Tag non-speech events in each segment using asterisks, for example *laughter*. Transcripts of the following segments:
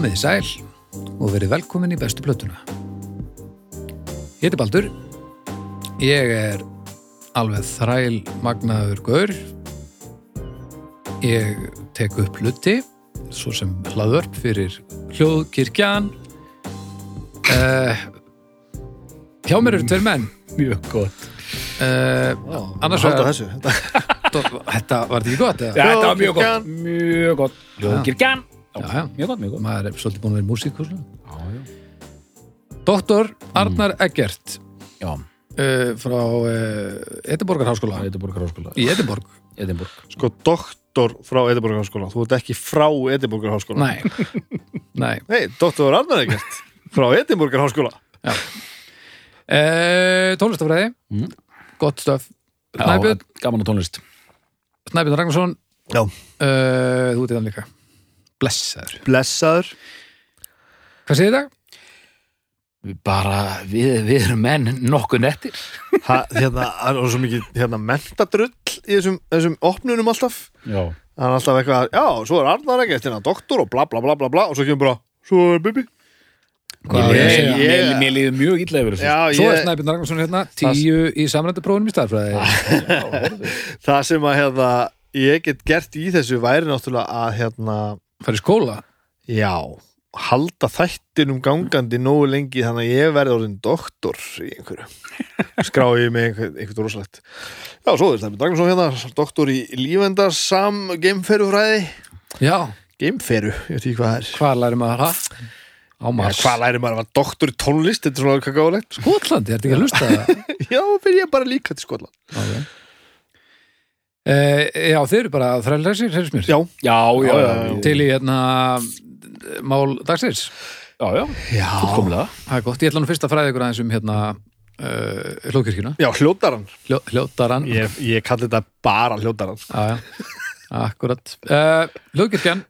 Komið í sæl og verið velkomin í bestu plötuna. Ég heiti Baldur. Ég er alveg þræl magnaður gaur. Ég tek upp hluti, svo sem hlaðvörp fyrir hljóðkirkjan. Uh, hjá mér eru tveir menn. Mjög gott. Uh, annars þessu þetta- *laughs* þetta var þetta ekki gott? eða? Þetta var mjög gott. Mjög gott. Hljóðkirkjan. Já, já. Mjög gott, mjög gott. Maður er svolítið búin að vera í músík og svona. Já, já. Doktor Arnar Eggert Já, uh, frá uh, Edinborgar háskóla Edinborgar háskóla. í Edinborg Edinborg. Sko, doktor frá Edinborgar háskóla Þú ert ekki frá Edinborgar háskóla Nei, *laughs* nei Nei, doktor Arnar ekkert Frá Edinborgar háskóla uh, Tónlistafræði Mm. Gott stöf Já, Snæbjörn, gaman á tónlist. Snæbjörn Ragnarsson Já. uh, Þú ert í þann líka Blessaður Blessaður Hvað segir það? Við bara, við, við erum menn nokkuð nettir. ha, Hérna, það er svo mikið hérna, mentadrull í þessum, þessum opnunum alltaf Já. Það er alltaf eitthvað, já, svo er Arnar ekkert hérna, doktor og bla bla bla bla bla og svo kemur bara, svo er Bibi Hvað Mér, ég ég, ég, mér líður mjög illa yfir þessu. Svo er Snæbjörn Ragnarsson hérna Tíu í samrændi prófunum í starfræði *laughs* það sem að hérna, ég get gert í þessu væri náttúrulega að hérna, Fær í skóla? Já halda þættinum gangandi nógu lengi þannig að ég verði orðin doktor í einhverju. *laughs* Skrái ég með einhver, einhvern rosalegt. Já, svo er það með Dragnarsson hérna doktor í lífendarsam geimferufræði. Já, geimferu, ég veit ekki hvað það er. Hvað læri maður það? Ja, hvað læri maður að vera doktor í tónlist þetta er svona hvað gáðulegt Skotlandi, ertu ekki að lusta það? *laughs* já, fyrir ég bara líka til Skotland. Okay. Uh, já, þeir eru bara þrælræsir, heyrðis mér já, Já, já, já. já. til í hérna mál dagsins. Já, já. já, Fullkomlega. það er gott, ég ætla nú fyrst að fræða ykkur aðeins um hérna uh, hljóðkirkjuna. Já hljótaran Hljó, hljótaran já, ég, ég kalli þetta bara hljótaran já, akkurat. Uh, hljóðkirkjan.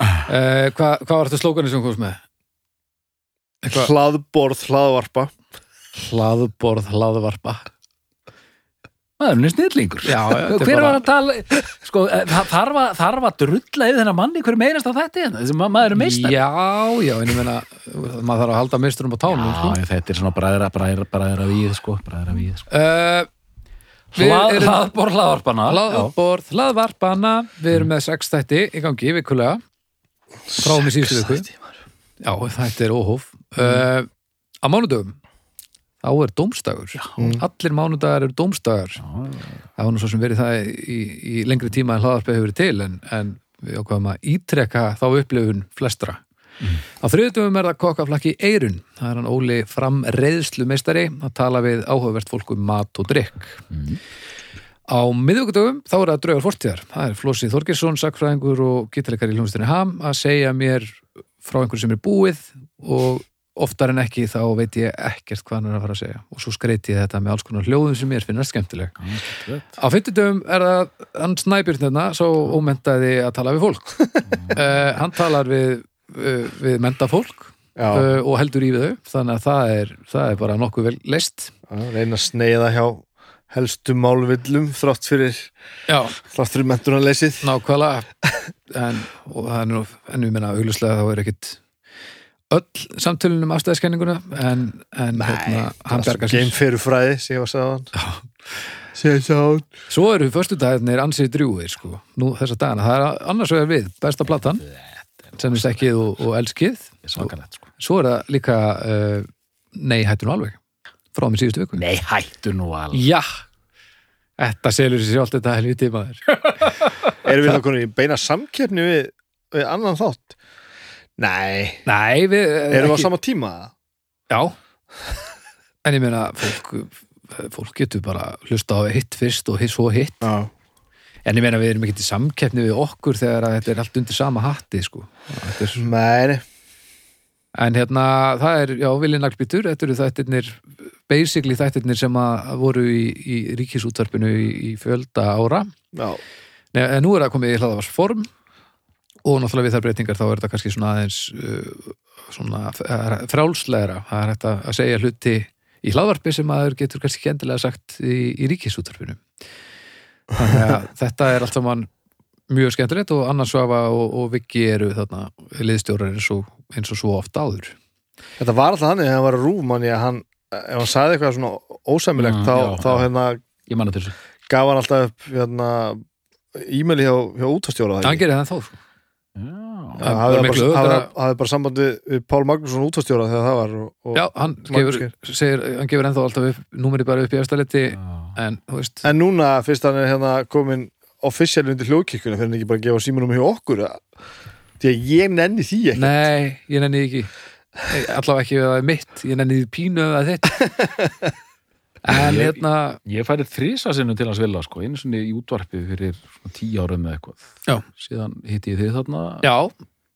Uh, hvað hva var þetta slókanir sem komst með? Eitthvað- hlaðborð, hlaðvarpa. Hlaðborð, hlaðvarpa Maður er snillingur. já, já, er Hver var að tala, sko, eh, þarf að, þarf að drulla yfir þennan manni hverju meinast á þetta hérna, þessi ma- maður er meistar. já, já, en ég meina maður þarf að halda meisturum á tánum sko. Já, þetta er svona bræðra, bræðra, bræðra við, sko, bræðra við, sko. uh, Við Hlað, erum- hlaðbor hlaðvarpana. Hlaðborð, hlaðvarpana Við erum með sex þætti í gangi vikulega frá með síðustu viku Já, þetta er óhóf uh, Á mánudögum þá er dómstagur Allir mánudagar eru dómstagar Það var nú svo sem verið það í, í lengri tíma en hlaðvarpið hefur verið til en, en við ákvaðum að ítrekka þá upplifun flestra. Á þriðutum er það kokkaflakki Eirun það er hann Óli fram reyðslu meistari að tala við áhugavert fólk um mat og drikk Á miðvíkudögum þá er það draugar fortíðar. Það er Flósi Þorgesson, sakfræðingur og gítarleikar í hljómsdunni Ham að segja mér frá einhverju sem er búið og oftar en ekki þá veit ég ekkert hvað hann er að fara að segja. Og svo skreiti ég þetta með alls konar hljóðum sem mér finnast skemmtileg. Á fimmtudögum er það hann snæbjörn þarna, svo ómentaði að tala við fólk. uh, *laughs* hann talar við, uh, við menta fólk já, uh, og heldur í við þau, þannig að það er, það er bara nokkuð vel leist. reyna að sneiða hjá helstu málvillum þrátt fyrir Já, þrátt fyrir mentunarleysið Nákvæmlega en, er nú, en við menna auglustlega þá er ekkit öll samtölunum afstæðiskenninguna en, en hérna, hann bergar sér. geimferufræði, sé ég var sagðan sé ég sagðan Svo eru föstudagarnir ansið drjúir sko, nú þessa dagana, það er annars vegar við besta platan, sem er sekkið og, og elskið, Svakalegt, sko. svo er það líka uh, nei hættu nú alveg frá mig síðustu viku. Nei, hættu nú alveg. Já, þetta selur sér sjálft þetta helviti maður. Erum við þá *laughs* konið í beina samkeppni við, við annan þátt nei, Nei, við erum við á sama tíma? Já. En ég meina fólk, fólk getur bara hlusta á hitt fyrst og hitt svo hitt. Já, en ég meina við erum ekki til samkeppni við okkur þegar að þetta er allt undir sama hatti sko. Er, nei. En hérna það er, já, Vilji Naglbítur þetta eru þættirnir, basically þættirnir sem að voru í, í ríkisútvarpinu í, í fjölda ára. Já, Nei, en nú er það komið í hlaðavars form og náttúrulega við þær breytingar þá er þetta kannski svona aðeins uh, svona frjálslegra. Það er hægt að segja hluti í hlaðvarpi sem maður getur kannski ekki endilega sagt í, í ríkisútvarpinu. Þannig að *laughs* þetta er allt saman mjög skemmtilegt og Anna Svafa og, og Viki eru þarna liðstjórar eins og, eins og svo oft áður. Þetta var alltaf þannig var að rúf manni að hann, ef hann sagði eitthvað svona ósæmilegt Mm, þá, já, þá hérna gaf hann alltaf upp hérna e-maili hjá, hjá útastjóra hann gerir það þá sko. Það hafði bara, bara samband við, Pál Magnússon útastjóra þegar það var og, og, já, hann gefur, segir, hann gefur ennþá alltaf upp, númeri bara upp í efstaletti en En núna fyrst hann er hérna komin official undir hljóðkirkuna fyrir hann ekki bara að gefa símanum hjá okkur? Því að ég nenni því ekki nei, ég nenni ekki. Allavega ekki ef það er mitt ég nenni því pínu er þitt *laughs* en Ég- hérna Ég færið þrísa sinnum til hans vilja sko, einu sinni í útvarpi fyrir tíu árum með eitthvað. Já. síðan hitti ég þið þarna. Já,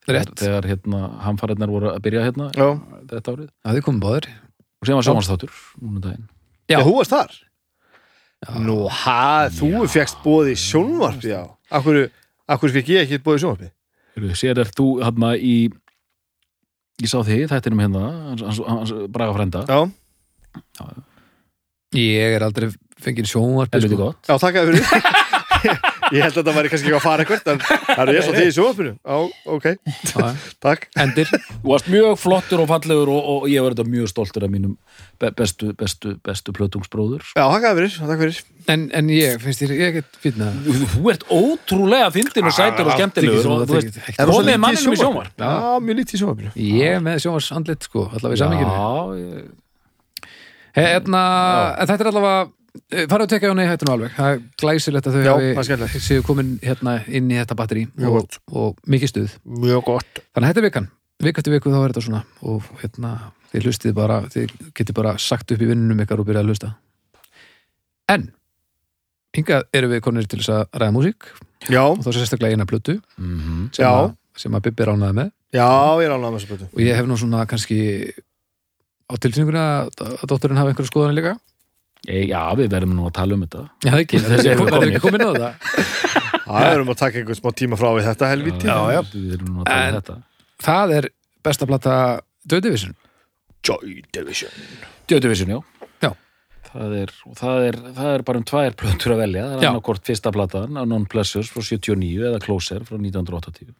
þegar, rétt, þegar hérna, hamfæriðnar voru að byrja hérna Já. þetta árið. Það er komið báður og síðan var sjónvarsþáttur núna um daginn. Já. Já, þú varst þar? Já. Nú, ha, þú fegst bóði í sjónvarpi, já. Akkur, akkur fekk ég ekki bóði í sjónvarpi? Sér er þú hérna í ég sá þig, þetta er um hérna hans, hans, hans braga frænda. Já, ég er aldrei fengið sjónvarpi helviti sko. gott. Já, takk fyrir. *laughs* Ég held að það væri kannski ekki að fara eitthvað en það er ég svo því í sjónvarpinu. Já, ok, Já, *laughs* takk. Endir. Þú varst mjög flottur og fallegur og, og ég var þetta mjög stoltur af mínum be bestu, bestu, bestu plötungsbróður. Já, takk fyrir, takk fyrir. En, en ég, finnst þér, ég get fýtna Þú, þú ert ótrúlega fyndin og sætur og skemmtilegur og þú veist, Er rosa komið lítið í manninum í sjónvarpi? sjónvar Já, mjög lítið í sjónvarpinu. Ég er með sjónvars andlit sko, allavega í saminginu Já, ég, Hérna, en þetta er allavega eh, farðu að tekja á nei hættinu alveg. Það er glæsilegt að þau er skemmtilegt. séu komin hérna inn í þetta batteri og, og mikið stuð. Þannig að þetta er vikan, vik eftir viku þá er þetta svona. Og hérna, þið hlustið bara þið getið bara sagt upp í vinnunum ykkar og byrjað að hlusta. En hingað erum við konir til þess að ræða músík. Já, og þá sérstaklega eina plötu mm sem, Já. að, sem að Bibbi ránaði með. Já, ég er ánægð með þessu bötu og ég hef nú svona kannski á tilfinninguna að, að dótturinn hafi einhverju skoðanir líka? Ég, Já, við verðum nú að tala um þetta. Já, ekki, Þessi erum er komin. ekki komin á það? Það erum að taka einhvern smá tíma frá við þetta helviti Já, já. Við verðum nú að tala um þetta. Það er besta plata Joy Division. Joy Division. Djötuvision, já. Já. Það er, og það, er, það er bara um tvær plötur að velja, það er Já. annarkort fyrsta platan á Non-Pleasures frá 79 eða Closer frá 1980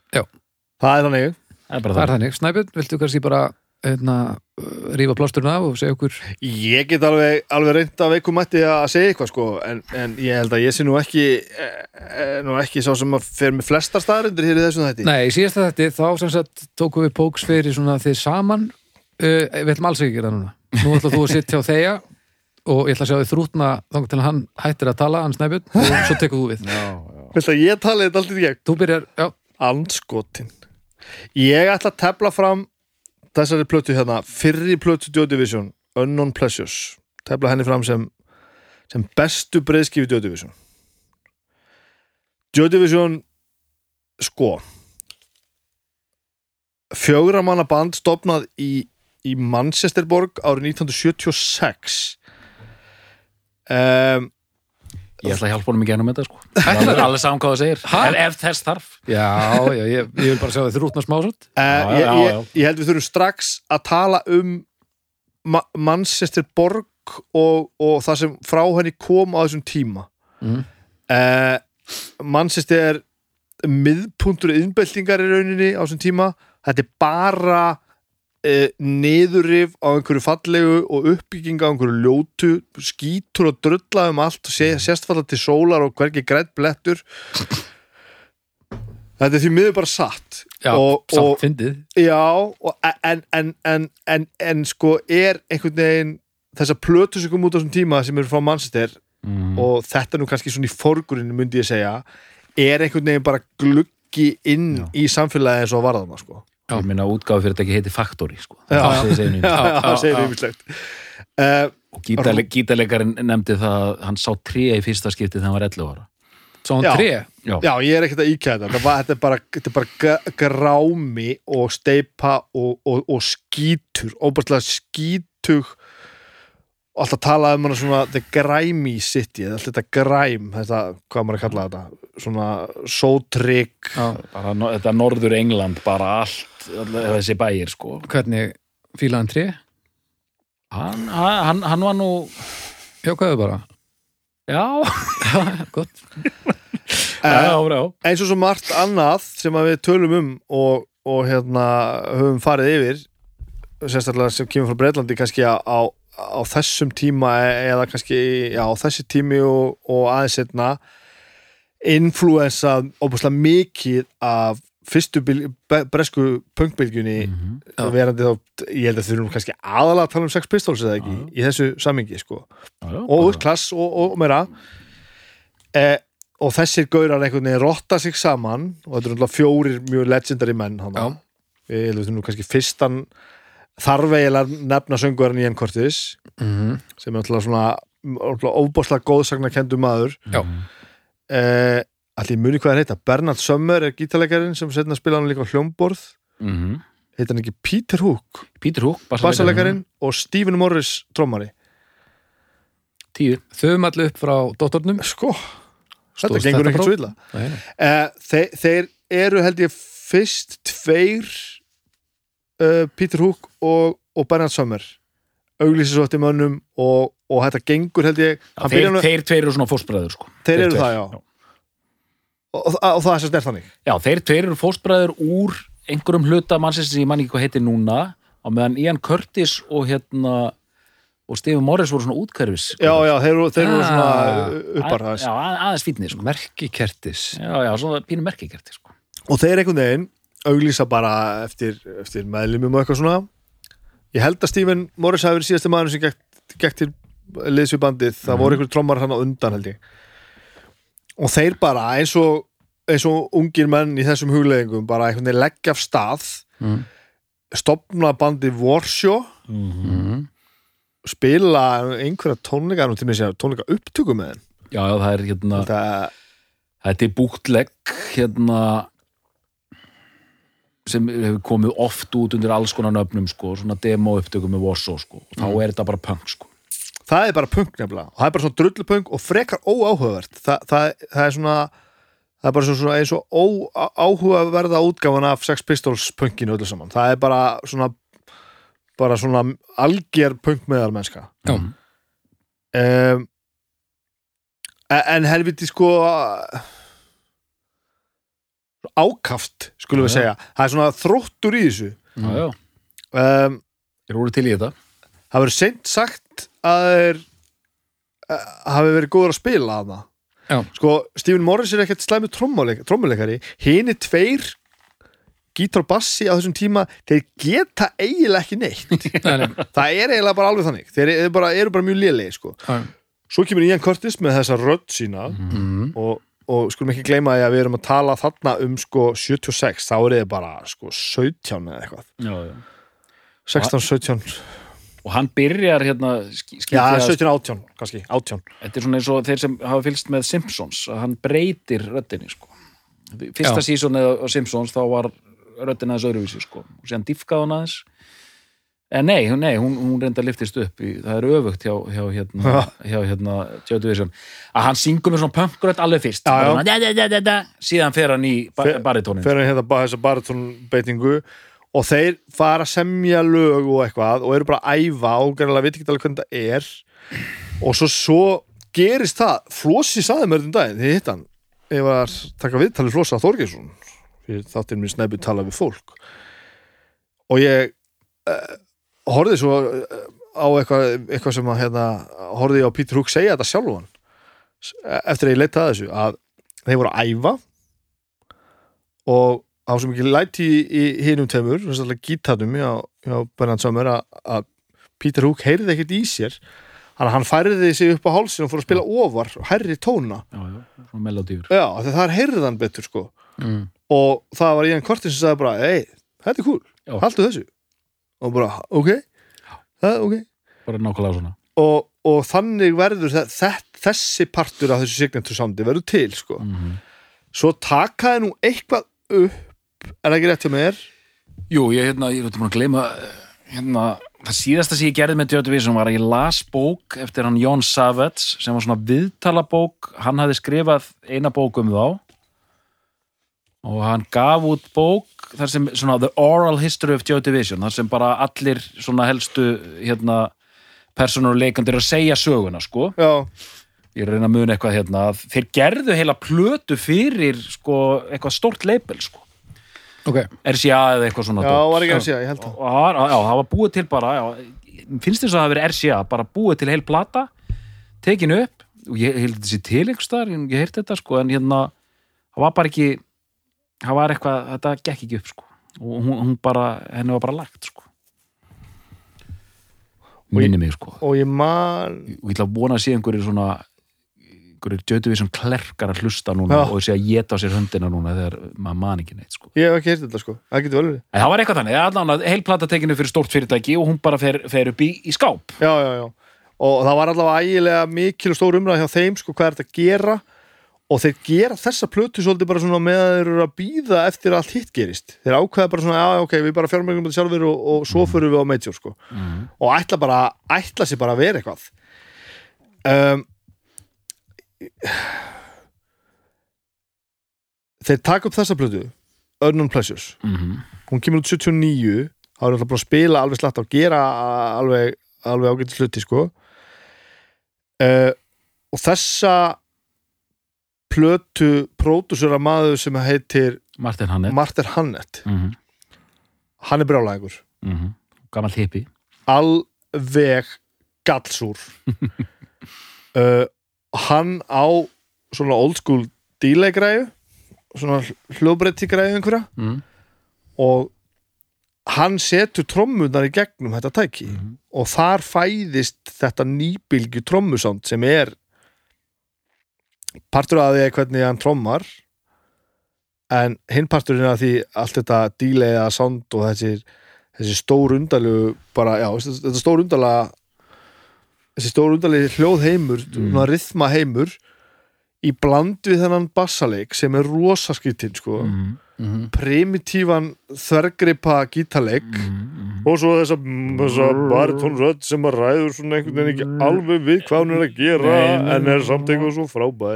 Það er þannig. Það er bara Það er það, þannig, Snæbjörn, viltu kannski bara hérna, rífa plásturinn af og segja okkur? Ég get alveg, alveg reynd að veikum mætti að segja eitthvað sko en, en ég held að ég sé nú ekki eh, eh, nú ekki sá sem að fer með flestar staðarindir hér í þessum þætti. Nei, í síðasta þetta, þá sem sagt tókum við póks fyrir svona þið saman. Uh, við ætlum alls ekki að gera núna. Nú ætla þú að sitja á þeia og ég ætla að sjá þið þrútna þangar til hann hættir að tala, hann Snæbjörn og svo tekur þú við. Já, já. Vilt að ég tala þetta alltaf í gegn? Þú byrjar, já, Andskotin. Ég ætla að tefla fram þessari plötu hérna fyrri plötu Joy Division Unknown Pleasures tefla henni fram sem sem bestu breyðskifi Joy Division. Joy Division sko fjögra manna band stopnað í, í Manchesterborg árið 1976 um, Ég ætla að hjálpa honum í gænum þetta sko. *laughs* Alveg, alveg saman hvað það segir. Ha? En ef þess þarf. Já, já ég, ég vil bara sjá þið þrútna smásot Uh, Já, ég, ég, ég held við þurfum strax að tala um Ma Manchester Borg og, og það sem frá henni kom á þessum tíma. Mm. uh, Manchester er miðpuntur innbeltingar í rauninni á þessum tíma. Þetta er bara uh, niðurrif á einhverju fallegu og uppbygging á einhverju ljótu skítur og drulla um allt og sé, sést falla til sólar og hvergi grætt blettur þetta er því miður bara satt Já, og, samt fyndið Já, og en, en, en, en, en sko er einhvern veginn þessar plötu sem kom út á þessum tíma sem eru frá Manchester mm. og þetta nú kannski svona í forgurinn myndi ég segja, er einhvern veginn bara gluggi inn Já. í samfélagi eins og varðana sko. Ég minna útgáfi fyrir þetta ekki heiti Factory sko. Já. Það segir segir Já, nýtt já, það segir já. ymmislegt uh, Gítarle Gítarleikarinn nefndi það að hann sá tré í fyrsta skipti þegar hann var 11 ára. Svo hann Já. tré? Já, Já, ég er ekkert að íkæða þetta. Var, þetta er bara, þetta er bara grámi og steipa og, og, og skítur, óbærslega skítug. Og alltaf talað um hana svona the grimy city, eða allt þetta græm þetta, hvað maður að kalla þetta svona sótrygg þetta norður England bara allt, allir þessi bæir sko Hvernig fílaði hann tré? Hann, hann, hann var nú er bara? Já, Gott já, já. eins og svo margt annað sem að við tölum um og, og hérna höfum farið yfir sérstaklega sem kemur frá Breitlandi kannski á, á, á þessum tíma e- eða kannski já, á þessi tími og, og aðeins hérna influensað óbúslega mikið af fyrstu bresku punkbylgjunni Mhm. verandi þá, ég held að þurfum kannski aðalega að tala um Sex Pistols eða ekki Já. í þessu samingi sko. Já, já, og klass og, og meira. Eh, og þessir gaurar einhvern veginn rotta sig saman og þetta eru náttúrulega fjórir mjög legendary menn ég held að þetta er nú kannski fyrstan þarf eiginlega að nefna söngvarinn Ian Curtis Mhm. sem er náttúrulega svona ofbáslega góðsagna kendu maður. Já. Eh, allir muni hvað er heita Bernard Summer er gítarleikarin sem setna spila hann líka á hljómborð. Mhm. heita hann ekki Peter Hook? Peter Hook, bassaleikarin og Stephen Morris trommari. Tíu. Þauðum allir upp frá dóttornum sko, þetta Stóðst gengur þetta ekkert próf? svo illa. Uh, þeir, þeir eru held ég fyrst tveir uh, Peter Hook og, og Bernard Summer auglýsir svo eftir mönnum og, og þetta gengur held ég hann þeir, nú- þeir tveir eru svona fóstbræður sko. þeir eru tveir, það já og, og, og það er sem snert þannig Já, þeir tveir eru fóstbræður úr einhverjum hluta mannsins sem ég man ekki hvað heitir núna á meðan Ian Curtis og hérna og Stephen Morris voru svona útkærfis já já þeir, þeir eru Ah. svona uppar Að- Já, að- aðeins fítnið sko. Merki kertis Já, já, svona pínu merkikerti sko. og þeir einhvern veginn auglýsa bara eftir, eftir meðlumum og eitthvað svona ég held að Stephen Morris hafi verið síðasti maður sem gekk, gekk til liðs við bandið, það voru einhverjum trommar hann á undan held ég og þeir bara eins og eins og ungir menn í þessum hugleggingum bara einhvern veginn leggja af stað Mm. stopna bandið Warshaw Mhm. spila einhverja tónleika tónleika upptöku með þeim Já, já, það er hérna Þetta er búktlegg hérna sem hefur komið oft út undir alls konar nöfnum sko, svona demo upptökum með Warsaw sko, og þá Mm. er þetta bara punk sko. það er bara punk nefnilega og það er bara svona drullupunk og frekar óáhugavert það, það, það er svona það er bara svona eins og óáhugaverða útgáfan af Sex Pistols punkinu öllu saman, það er bara svona bara svona alger punk meðal mennska Já. um, en helviti sko ákaft skulum við segja, það er svona þróttur í þessu já, um, þeir voru til í þetta það verður seint sagt að þeir uh, hafi verið góður að spila að það Já. sko, Stephen Morris er ekkert slæmi trommuleikari hini tveir gítar og bassi á þessum tíma þeir geta eiginlega ekki neitt *laughs* Nei, nei. það er eiginlega bara alveg þannig þeir eru bara, eru bara mjög lélegi sko. Já. svo kemur Ian Curtis með þessa rödd sína Mhm. og, og skulum ekki gleyma því að við erum að tala þarna um sko 76, þá er þið bara sko 17 eða eitthvað já, já. 16, 17, og hann byrjar hérna já að- 17, 18 kannski, 18 þetta er svona eins og þeir sem hafa fylgst með Simpsons að hann breytir röddinni sko. fyrsta Já. sísoni á Simpsons þá var röddina aðeins öðruvísi sko. og síðan diffkaði hann aðeins en nei, hún- nei hún, hún reynda liftist upp í, það er öfugt hjá, hjá hérna, hjá hérna Joe Division. Að hann syngur með svona punkrödd alveg fyrst. Já, já. Da, da, da, síðan fer hann í Fer- baritónin fyrir hérna bara þessa baratónbeitingu og þeir fara að semja lög og eitthvað og eru bara að æfa og gerðilega veit ekki alveg hvernig það er. Og svo, svo gerist það. Flossi saði mér um daginn, þið hitt hann ég var að taka viðtalið Flossa Þorgeirsson fyrir þáttir mér snæbu tala við fólk. Og ég horfði svo uh, á eitthvað, eitthvað sem að hérna, horfði ég á Peter Hook segja þetta sjálfan. Eftir að ég leitaði þessu að þeir voru að æfa og á sem ekki læti í, í hinum að gítarnum hjá, hjá Bernhard Sommer að, að Peter Hook heyrði ekkert í sér. Hann, hann færði sig upp á hálsin og fór að spila ofar, hærri tóna. Já, já, svona melodíur já, það er heyrði hann betur sko. Mm. og það var Ian Curtis sem sagði bara ei, þetta er cool, haldu þessu og bara, ok. Það er ok. Bara nákvæmlega svona. Og, og þannig verður þe- þessi partur af þessu signature soundi verður til sko. Mm svo takaði nú eitthvað upp er það ekki rétt hjá mér? Jú, ég, hérna, ég er út að gleyma eh, hérna, það síðasta sem ég gerði með Joe Division var að ég las bók eftir hann Jón Savets sem var svona viðtalabók. Hann hafði skrifað eina bók um þá og hann gaf út bók þar sem svona The Oral History of Joe Division þar sem bara allir svona helstu hérna personur og leikandir að segja söguna sko já, ég reyna að muna eitthvað hérna þeir gerðu heila plötu fyrir sko, eitthvað stórt leipel sko. ok, RCA eða eitthvað svona Já, dót. var ekki að segja, ég held það það já, það var búið til bara já, finnst þess að það hafi verið RCA bara búið til heil plata tekin upp og ég held þessi til einhvers staðar, ég ég heyrti þetta sko en hérna, það var bara ekki það var eitthvað, þetta gekk ekki upp sko. Og hún, hún bara, henni var bara lagt sko. Minni mig sko. Og ég man og ég ætla að vona að sé einhverjir svona einhverjir djötu við sem klerkar að hlusta núna Já. og sé að geta á sér höndina núna þegar maður man ekki neitt sko. Ég hef ekki heyrt þetta sko, það getur vel verið. En það var eitthvað þannig, allan að heil plata tekinu fyrir stórt fyrirtæki og hún bara fer, fer upp í, í skáp. Já, já, já. Og það var allavega ægilega mikil og stór umræð hjá þeim sko, hvað er þetta að gera og þeir gera þessa plötu svolítið bara svona með að þeir eru að býða eftir að allt hitt gerist. Þeir ákveða bara svona, já, ok, við bara fjármögnum þetta sjálfur og, og svo fyrir við á Major sko. og ætla bara, ætla sér bara að vera eitthvað. Um, þeir taka upp þessa plötu Unknown Pleasures. Mm -hmm. hún kemur út 79 þá er alltaf bara að spila alveg slatt og gera alveg, alveg ágætt hluti sko. Uh, og þessa plötu pródusera maður sem heitir Martin Hannet. Martin Hannett Mm -hmm. hann er brjálægur Gammal hippi. alveg gallsúr *laughs* uh, hann á svona old school dílegræðu svona hljóðbreytigræðu einhverja Mm og hann setur trommunar í gegnum þetta tæki -hmm. og þar fæðist þetta nýbylgu trommusand sem er partur af því er hvernig hann trommar en hinn parturinn af því allt þetta dílega sound og þessi, þessi stór undalegu bara, já, þetta stór undalega þessi stór undalegi hljóð heimur Mm. mm. Í bland við þennan bassaleik sem er rosa skýttin sko. Mm Mhm. primitívan þvergripa gítarleik -hmm. og svo þessa, þessa baritónrödd sem að ræður svona einhvern veginn ekki alveg við hvað hún er að gera Nei, en er samt eitthvað svo frábæ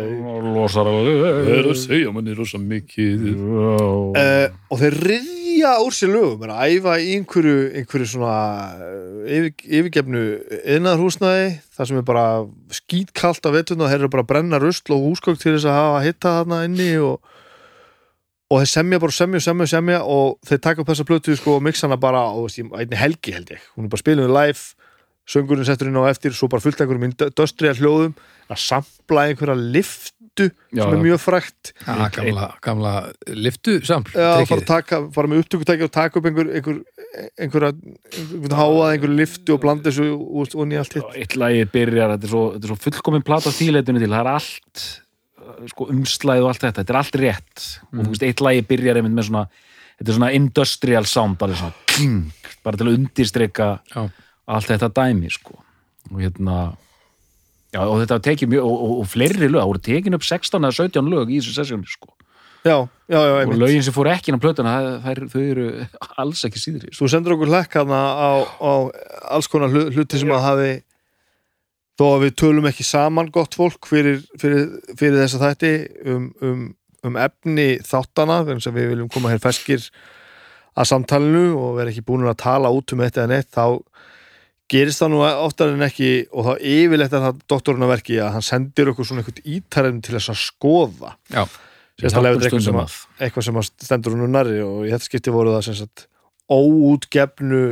Losar alveg. segja manni rosa mikið. Uh, og þeir riðja úr sér lögum er að æfa í einhverju, einhverju svona eh, yfir, yfirgefnu yðnaðarhúsnaði þar sem er bara skítkallt af vettun og þeir eru bara að brenna rusl og húsgögg til þess að hafa hitta þarna inni og og þeir semja bara semja, semja, semja og þeir taka upp þessa plötu sko og mixa hana bara á einni helgi held ég. Hún er bara spiluð live, söngurinn settur inn á eftir svo bara fullt einhverjum industrial hljóðum að sampla einhverja liftu Já, sem er mjög frækt ah, gamla, gamla liftu samt Já, fara, að taka, fara með upptökutæki og taka upp einhver, einhver, einhverja einhver háað, einhver liftu og blanda þessu og, og nýja allt hitt. Eitt lagi byrjar, þetta er svo, þetta er svo fullkomin plata þýleitinu til, það er allt uh, sko, umslæð og allt þetta, þetta er allt rétt. Og þú veist, eitt lagi byrjar einmitt með svona þetta er svona industrial sound bara svona kling, bara til að undirstreika Já. allt þetta dæmi sko. Og hérna já, og þetta tekið mjög, og, og, og fleiri lög það voru tekin upp 16 eða 17 lög í þessu sessjónu sko. Já, já, já, og einmitt. lögin sem fóru ekki inn á plötuna það, það, þau eru *laughs* alls ekki síðri sko. Þú sendur okkur hlekk hana á, á alls konar hlu- hluti sem að hafi þó að við tölum ekki saman gott fólk fyrir, fyrir, fyrir þessa þætti um, um, um efni þáttana þannig að við viljum koma hér feskir að samtalinu og vera ekki búin að tala út um eitt eða neitt þá gerist það nú oftar en ekki og þá yfirleitt er það doktorinn að verki að hann sendir okkur svona eitthvað ítarinn til þess að skoða Já. þetta eitthvað sem að eitthvað sem að stendur hún nærri og í þetta skipti voru það sem sagt óútgefnu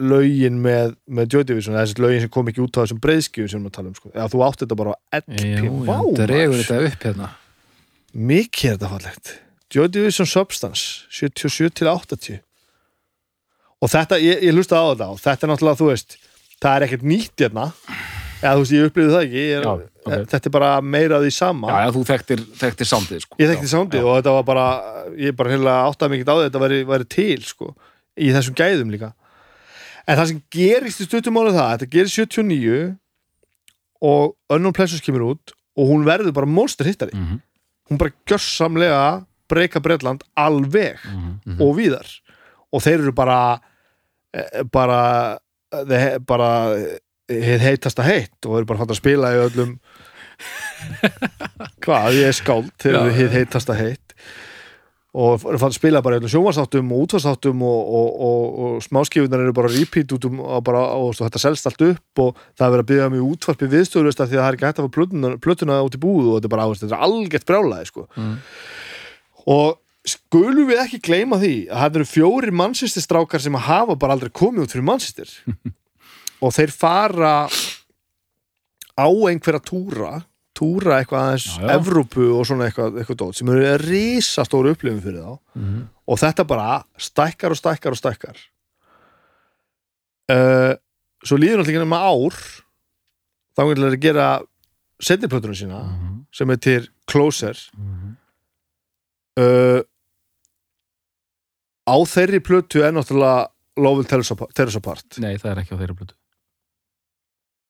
lögin með, með Joy Division eða þessi lögin sem kom ekki út á þessum breiðskjöfum sem við tala um sko. eða þú átt þetta bara á LP Já, já, Vá, dregur maður. þetta upp hérna mikið er þetta fallegt Joy Division Substance 77 til 80 og þetta, ég, ég hlusta á þetta og þetta er náttúrulega, þú veist það er ekkert nýtt hérna eða þú veist, ég upplifði það ekki ég, Já, ok. þetta er bara meira því sama já, já, þú þekktir, þekktir sándið sko. ég þekkti soundið og þetta var bara ég bara heila áttaði mikið á því að þetta væri, væri til sko, í þessum gæðum líka en það sem gerist í stuttum mánu það, þetta gerist 79 og Unknown Pleasures kemur út og hún verður bara monster hittari mm -hmm. hún bara gjössamlega breyka Bretland alveg Mhm. og víðar og þeir eru bara eh, bara þeir, bara heið heitasta heitt og eru bara fatt að spila í öllum *laughs* hvað, ég er skáld þeir eru Já, heið heitasta heitt og er fann spila bara í sjónvarsáttum og útvarsáttum og, og, og, og smáskifunar eru bara repeat út um bara, og þetta selst allt upp og það er verið að byggja mjög útvarpi viðstöðurist því að það er ekki hægt að fá plötuna, plötuna út í búð og þetta er bara áherslu, þetta er algjört brjálæði sko. Mm. og skulum við ekki gleyma því að það eru fjórir mannsististrákar sem hafa bara aldrei komið út fyrir mannsistir *laughs* og þeir fara á einhverja túra túra eitthvað aðeins. Evrópu og svona eitthvað, eitthvað dót sem eru risa stóru upplifin fyrir þá Mhm. og þetta bara stækkar og stækkar og stækkar uh, svo líður náttúrulega ekki nema ár þá er að gera setniplötunum sína Mhm. sem er til Closer Mhm. uh, á þeirri plötu er náttúrulega Love Will Tear Us Apart- Nei, það er ekki á þeirra blötu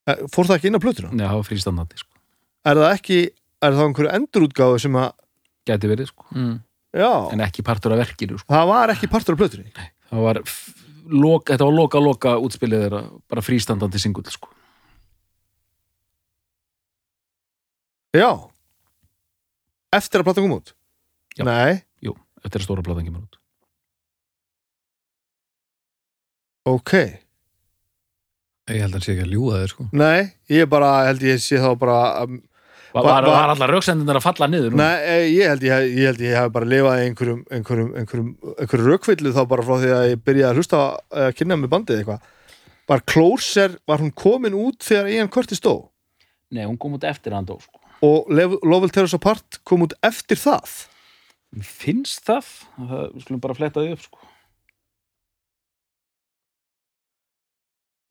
Eh, fór það ekki inn á plötuna? Nei, það var frístandandi sko. Er það ekki, er það einhverju endurútgáfu sem að, Gæti verið sko. Mm. já, En ekki partur af verkinu sko. það var ekki partur af plötunni Það var loka, Þetta var loka, loka útspilið þeirra Bara frístandandi singull sko. Já Eftir að platan kom út? Já. Nei, Jú, eftir að stóra platan kemur út ok Ég held að hann sé ekki að ljúga þér sko Nei, ég bara, held ég sé þá bara um, Var, Var- var, var- allar rauksendinir að falla niður nú? Nei, eh, ég held ég, ég held ég hef bara lifað í einhverjum einhverjum, einhverjum, einhverjum rökvillu þá bara frá því að ég byrjaði að hlusta að kynna með bandið eitthvað Var Closer, var hún komin út þegar Ian Curtis dó Nei, hún kom út eftir hann dó sko. og Lev- Love Will Tear Us Apart kom út eftir það Finnst það? það Við skulum bara fletta því upp sko.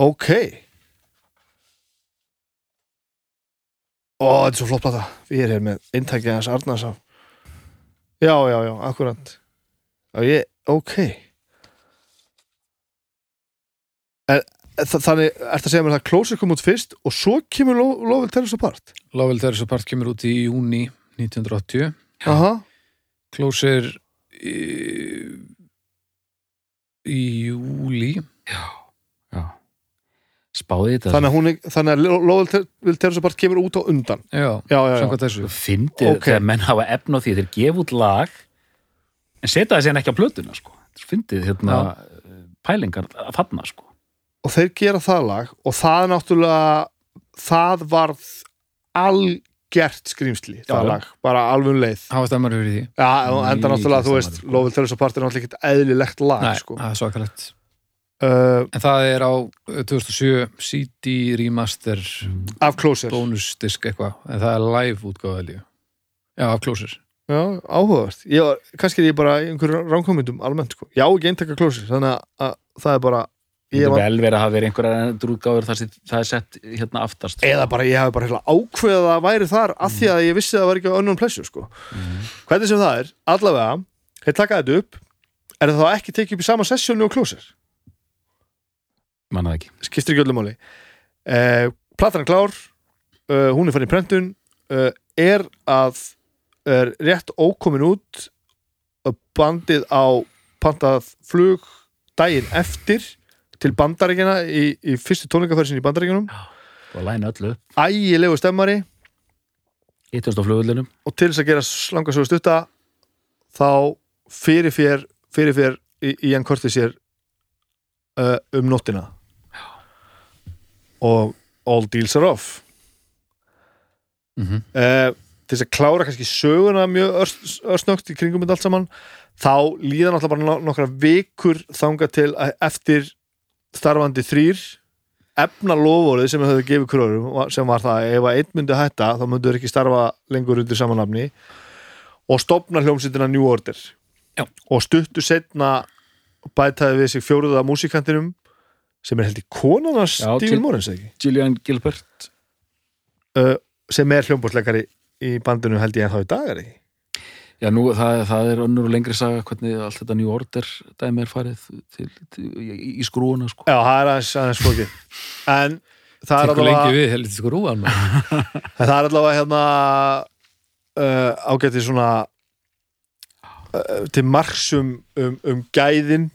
Ok. Ó, þetta er svo flott plata. Við erum hér með eintækið hans Arnars af Já, já, já, akkurat. Já, ég, ok. Er, þa- Þannig, ertu að segja mér það að Closer kom út fyrst og svo kemur Lo- Love Will Tear Us Apart? Love Will Tear Us Apart kemur út í júni 1980 Aha, Closer í, í júli. Já Spáði þetta þannig að, hún, er- þannig að Lo- Love Will Tear- Will Tear Us Apart kemur út á undan Já, Já, já, já, samkvæmt þessu Fyndið Ok. þegar menn hafa efn á því þeir gefa út lag en setja það síðan ekki á plötuna sko. Fyndið hérna pælingar að fanna sko. og þeir gera það lag og það er náttúrulega það varð algert skrýmsli Já, það já. lag, bara alveg um leið Hafa stemmar fyrir því Já, og enda Mikið náttúrulega, þú veist, sko. Love Will Tell Us Apart er náttúrulega ekkert eðlilegt lag, Nei, sko. það er svakalegt Uh, En það er á uh, 2007 CD remaster af Closer. bónusdisk eitthvað en það er live útgáða líka Já, af Closer Já, áhugavert. Ég var, kannski er ég bara í einhverjum ránkomundum almennt, sko. Já, ekki eintaka Closer, þannig að, að það er bara, Ég var, vel verið að hafa verið einhverja drútgáður þar sem það er sett hérna aftast eða bara, ég hef bara heila ákveðið að væri þar af því að ég vissi að það var ekki á unknown pleasure, sko. Hvernig sem það er, allavega, þeir taka þetta upp, er það þá ekki tekið upp í sama sessjónu og Closer? Manna það ekki. Skistir ekki öllu máli. Uh, platan er klár uh, hún er fann í prentun uh, er að er rétt ókomin út bandið á pantað flug daginn eftir til bandaríkjana í, í fyrstu tónleikaferðsin í bandaríkjanum og læna öllu ægilegu stemmari. Hittast á flugullinum og til þess að gera slangasögu stutta þá fyrir fér fyrir fér í, í enn korti sér um nóttina og all deals are off mm -hmm. uh, til þess að klára kannski söguna mjög örs- örsnögt í kringum þetta allt saman þá líða náttúrulega bara no- nokkra vikur þanga til að eftir starfandi þrýr efna lofórið sem þau gefið kröðurum sem var það að ef að einn myndi hætta þá myndu þeir ekki starfa lengur undir samanlafni og stopna hljómsýttina New Order Já. og stuttu setna bætaði við sig fjóruða músikantinum sem er held í konarnas Já, Stephen Morris ekki Gillian Gilbert uh, sem er hljómbúrsleikari í bandinu held ég en þá í dagar ekki Já, nú, það, það er önnur og lengri saga hvernig allt þetta New Order dæmi er farið til, til, í, í skrúuna sko. Já, það er aðeins, aðeins flókið En það er allavega við, heldur rúan maður. *laughs* en Það er allavega hérna uh, ágætið svona uh, til marksum um, um gæðin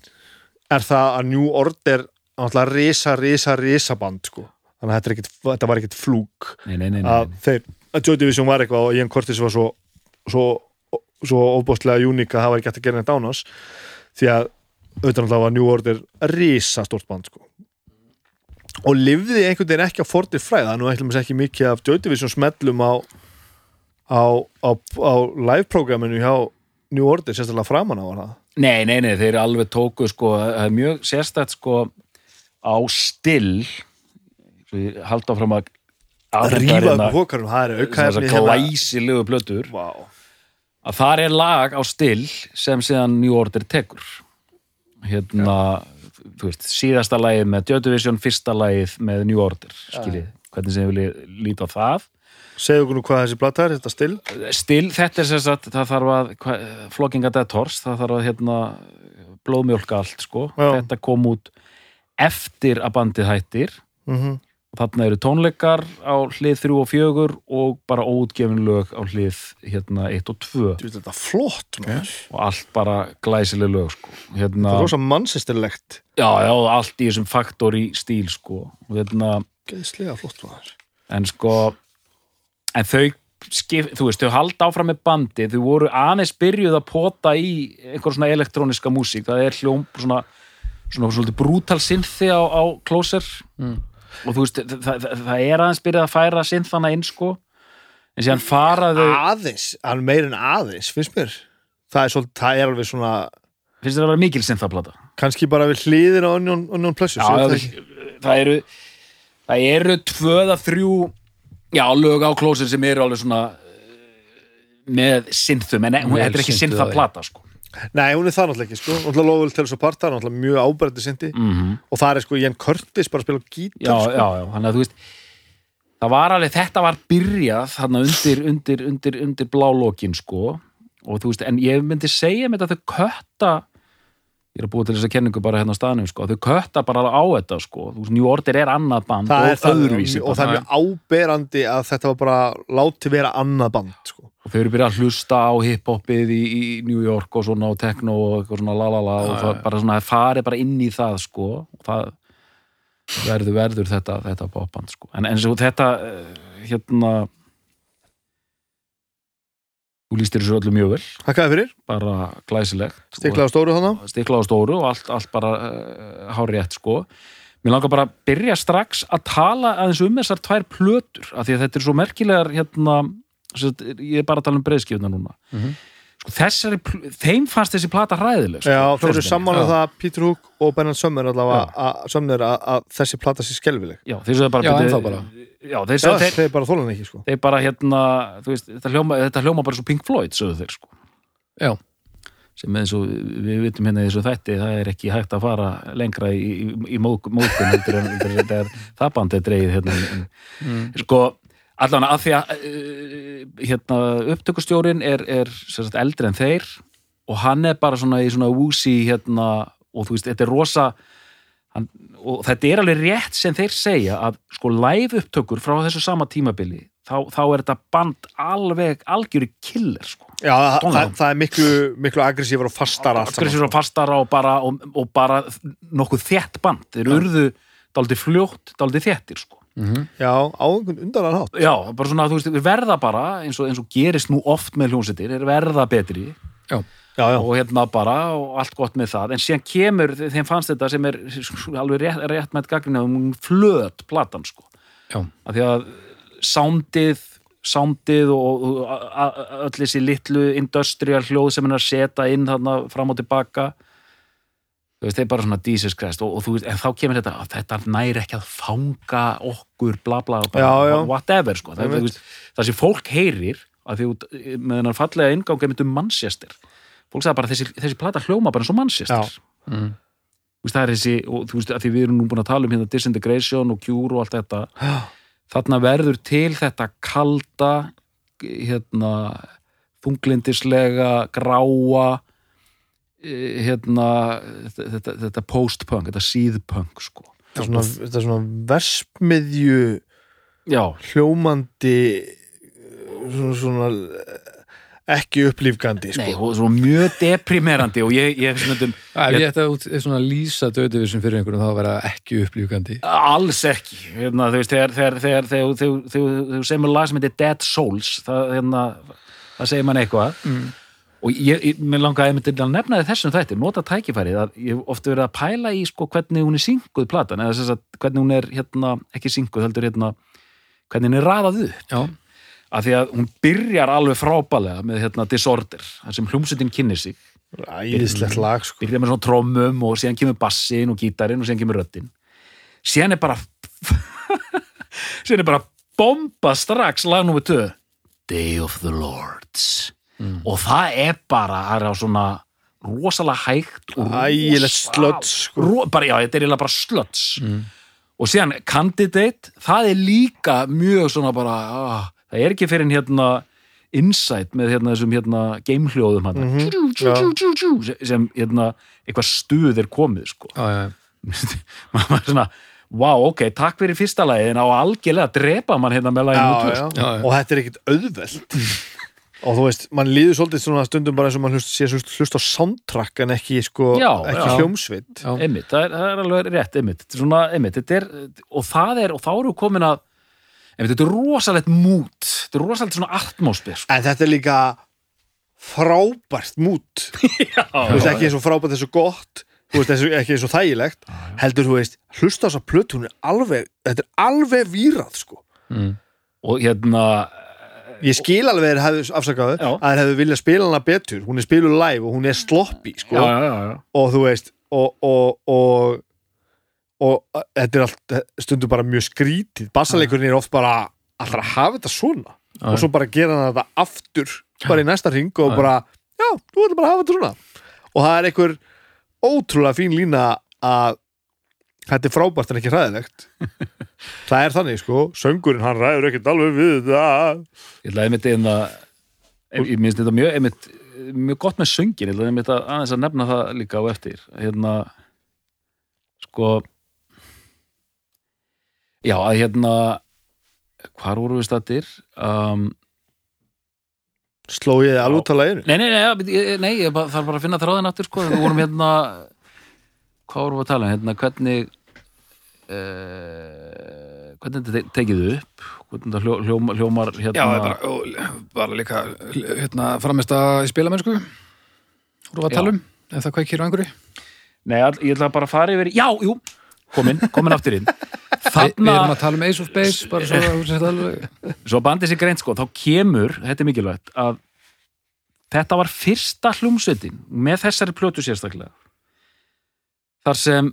er það að New Order náttúrulega risa, risa, risa band sko. þannig að þetta, þetta var ekkit flúk. Nei, nei, nei, að þeir, að Joy Division var eitthvað og Ian Curtis var svo, svo svo óbústlega uník að það var ekki hægt að gera neitt án hans. Því að auðvitað náttúrulega var New Order risa stórt band sko. og lifði einhvern veginn ekki á fortir fræð það er nú eitthvað ekki mikið af Joy Division smellum á á, á, á live-programminu hjá New Order sérstaklega framan á hana. Nei, nei, nei, þeir alveg tóku sko, það mjög sérstætt sko á still haldi áfram að rífa upp hókarum, það er aukaðefni hérna. glæsilegu plötur. Vá. að þar er lag á still sem síðan New Order tekur. Hérna þú veist, síðasta lagið með Joy Division fyrsta lagið með New Order skiljið, hvernig sem ég vilja líta á það. Segðu okkur nú hvað þessi blata er, þetta still? Still, þetta er sem sagt, það þarf að hva, Flocking a Dead Horse, það þarf að hérna, blóðmjólka allt, sko. Já. þetta kom út eftir að bandið hættir. Mm og þarna eru tónleikar á hlið 3 og 4 og bara óutgefin lög á hlið hérna 1 og 2 þetta er flott maður. og allt bara glæsileg lög, sko. Hérna, það er rosa mannsistirlegt já, já, allt í þessum faktori stíl, sko. Og hérna, geðslega flott maður. en sko en þau skip, þú veist, þau halda áfram með bandi þau voru aðeins byrjuð að pota í einhver svona elektróniska músík. Það er hljóm svona, svona, svona brútal synthi á, á Closer og þú veist, það, það, er aðeins byrjuð að færa synthana inn sko. En síðan fara þau aðeins, hann meir en aðeins finnst mér, það er, svolítið, það er alveg svona finnst þér að vera mikil synthaplata kannski bara við hliðin á Onion, onion Pleasure Já, það, það það eru það eru tvöða þrjú já, lög á Closer sem eru alveg svona eh, með synthum, en þetta er ekki synthaplata sko nei, hún er það náttúrulega ekki, sko. Náttúrulega Lowell til þess að parta, náttúrulega mjög ábærandi sindi mm og það er sko Jen Curtis bara að spila á já, gítar sko. já, já, þannig að þú veist það var alveg, þetta var byrjað þarna undir, undir, undir, undir blálókin sko, og þú veist en ég myndi segja með þetta þau kötta ég er að búa til þess að kenningu bara hérna á staðnum sko, þau kötta bara á þetta sko, þú veist, New Order er annað band það og er það, öðruvísi og það er mjög áberandi að þetta var bara láti vera annað band sko. Og þau eru byrjað að hlusta á hiphopið í, í New York og svona og techno og eitthvað svona lalala og það bara svona farið bara inn í það sko. Og það verður verður þetta, þetta popband sko. En eins og þetta eh, hérna þú lístir þessu öllu mjög vel. Hakkaði fyrir, bara glæsilegt. Stiklaði á stóru þannig stiklað á stóru og allt, allt bara uh, hár rétt sko. Mér langar bara að byrja strax að tala aðeins um þessar tvær plötur af því að þetta er svo merkilegar hérna, ég er bara að tala um breiðskjöfna núna Mhm. sko, þessari, þeim fannst þessi plata hræðileg sko, Já, þeir eru saman Já. að það Peter Hook og Bernard Summer allavega að, Sumner að, að þessi plata sé skelvileg já, þeir sögðu bara bara. já, þeir, Já, sögðu, þeir, þeir bara þólan ekki sko þeir bara hérna þú veist, þetta, hljóma, þetta hljóma bara svo Pink Floyd sögðu þeir sko Já. sem eins og við vitum hérna þessu þætti það er ekki hægt að fara lengra í, í, í mók, mókun er það band er dreigið hérna Mm. sko allan að því að uh, hérna, upptökustjórin er, er sagt, eldri en þeir og hann er bara svona í svona woozy hérna, og þú veist, þetta er rosa hann, og þetta er alveg rétt sem þeir segja að sko live upptökur frá þessu sama tímabili þá, þá er þetta band alveg algjöru killer sko. Já, það, það, það er miklu, miklu aggressífar og fastar allt saman aggressífur og fastara og bara, og, og bara nokkuð þétt band. Þeir urðu daldið fljótt, daldið þéttir sko Mhm. Já, á einhvern undanan hátt. Já, bara svona, þú veist, við verða bara eins og, eins og gerist nú oft með hljómsveitir er verða betri. Já, já, og hérna bara og allt gott með það. En síðan kemur, þeim fannst þetta sem er alveg rétt, rétt með gaggrinni um flöt platan sko. Já. af því að soundið soundið og, öll þessi litlu industrial hljóð sem hann að setja inn þarna fram og tilbaka þú veist, þeir bara svona Jesus Christ og, og þú veist, en þá kemur þetta að þetta næri ekki að fanga okkur bla bla, bara, Já, já. whatever sko, það, veist, það sem fólk heyrir því út, með þennan fallega ingang er myndum Manchester fólk sagði bara þessi, þessi plata hljóma bara eins og Manchester Já. Mm. Þú veist, það er þessi, og þú veist, að því við erum nú búin að tala um hérna disintegration og cure og allt þetta þarna verður til þetta kalda hérna þunglindislega gráa hérna þetta, þetta, þetta post-punk, þetta síðpunk sko. Þetta er svona, þetta er svona versmiðju Já, hljómandi svona, svona ekki upplýfgandi sko. nei, og svo mjög deprimerandi og ég, ég stundum, Ef ég ætti að svona lýsa döðuvísum fyrir einhverjum þá að vera ekki upplýfgandi alls ekki hérna, þú veist, þegar, þegar, þegar, þegar, þegar, þegar, þegar segir mér lag sem heitir Dead Souls það, hérna, það segir mann eitthvað mm. Og ég, ég mér langaði einmitt til að nefna þessum þætti, nota tækifærið að ég ofta verið að pæla í sko hvernig hún er synguð platan, eða þess að hvernig hún er hérna, ekki synguð, heldur hérna hvernig hún er raðað upp. Já, af því að hún byrjar alveg frábælega með hérna Disorder, þar sem hljómsveitin kynni sig. Æðislegt lag sko. byrjar með svona trommum og síðan kemur bassin og gítarinn og síðan kemur röddinn síðan er bara *laughs* síðan er bara bomba strax lag nummer 2 Day of the Lords og það er bara það er á svona rosalega hægt og ægilegt rosa- slödd sko. ro, bara, já, þetta er eiginlega bara slöts og síðan Candidate það er líka mjög svona bara ah, það er ekki fyrir hérna Insight með hérna þessum hérna gamehljóðum hann Mhm, sem, sem hérna eitthvað stuð er komið sko. Já, já, *laughs* maður var svona, wow, ok, takk fyrir fyrsta lagi en á algjörlega að drepa mann hérna með laginu já, út já. og þetta er ekkit auðvelt *laughs* og þú veist, mann líður svolítið svona stundum bara eins og mann hlust, sé hlust, hlust á soundtrack en ekki sko, Já, ekki já. hljómsveit Já. einmitt, það er, það er alveg rétt einmitt, svona, einmitt, þetta er og það er, og þá eru komin að einmitt, þetta er rosalegt mút þetta er rosalegt svona atmosfér sko. en þetta er líka frábært mút *laughs* þú veist, ekki eins og frábært þessu gott þú veist, þessu, ekki eins og þægilegt heldur, þú veist, hlusta á þessa plötu hún er alveg, þetta er alveg výrað sko. og hérna ég skil alveg að þeir hefðu viljað spila hana betur. Hún er spiluð live og hún er sloppy sko. já, já, já, og þú veist og, og, og og þetta er allt stundur bara mjög skrítið. Bassaleikurinn er oft bara allra að hafa þetta svona og svo bara gera hann þetta aftur bara í næsta ring og bara já, þú ætlum bara að hafa þetta svona. Og það er einhver ótrúlega fín lína að þetta er frábært en ekki hræðilegt. *laughs* Það er þannig sko. Söngurinn hann ræður ekkert alveg við það. Ég ætla einmitt einna ég minnst þetta mjög einmitt, mjög gott með söngin, ég ætla einmitt að aðeins að nefna það líka á eftir. Hérna sko já, að hérna hvar voru við stættir um, sló ég alveg út að læginu nei, nei, nei, ég- nei ég bara- þarf bara að finna þráðin aftur sko, við vorum hérna hvað vorum við að tala um, hérna hvernig uh, hvernig þetta te- tekið upp? Hvernig þetta hljó, hljómar, hljómar hérna? Já, bara, bara líka hérna, framist að í spilamennsku voru að tala um ef það kveikir á einhverju. Nei, all, ég ætla bara að fara yfir Já, jú, komin, komin aftur inn. Vi, við erum Þarna, að tala um Ace of Base bara svo að svo bandið sér greint sko, þá kemur, þetta er mikilvægt að þetta var fyrsta hljómsveitin með þessari plötu sérstaklega þar sem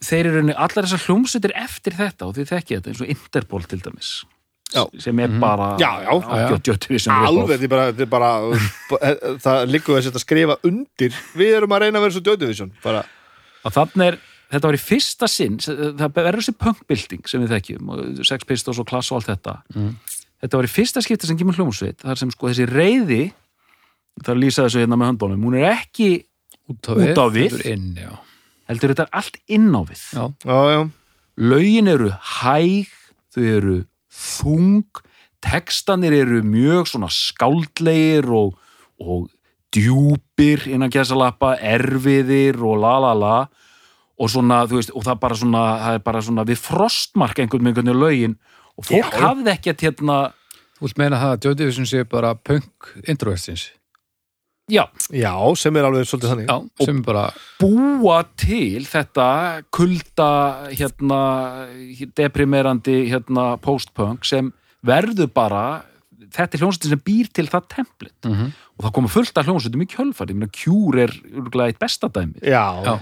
þeir eru allar þessar hljómsveitir eftir þetta og þið þekkið þetta eins og Interpol til dæmis Já. sem er bara Já, já. sem alveg, er bara, þetta er bara *laughs* það liggur þess að skrifa undir við erum að reyna að vera svo bara, og þannig er, þetta var í fyrsta sinn það verður þessi punkbilding sem við þekkjum og Sex Pistols og Klass og allt þetta þetta var í fyrsta skipti sem kemur hljómsveit þar sem sko þessi reyði það lýsa þessu hérna með höndbólum hún er ekki, út á Út við, á við. inn. Heldur þetta er allt inn á við? Já. já, já, lögin eru hæg þau eru þung textanir eru mjög svona skáldlegir og, og djúpir innan gæsalappa, erfiðir og la la la. Og svona, þú veist, og það bara svona það er bara svona við frostmark einhvern með einhvern veginn lögin. Og fólk Já. hafði ekkert hérna, Þú vilt meina það að Joe Division sé bara punk introversins já, já, sem er alveg svolítið þannig. Já, sem er bara búa til þetta kulda hérna deprimerandi hérna postpunk sem verður bara þetta er hljómsveitin sem býr til það template. Mm og það koma fullt af hljómsveitum í kjölfari ég meina Cure er örgulega eitt besta dæmi já, Já.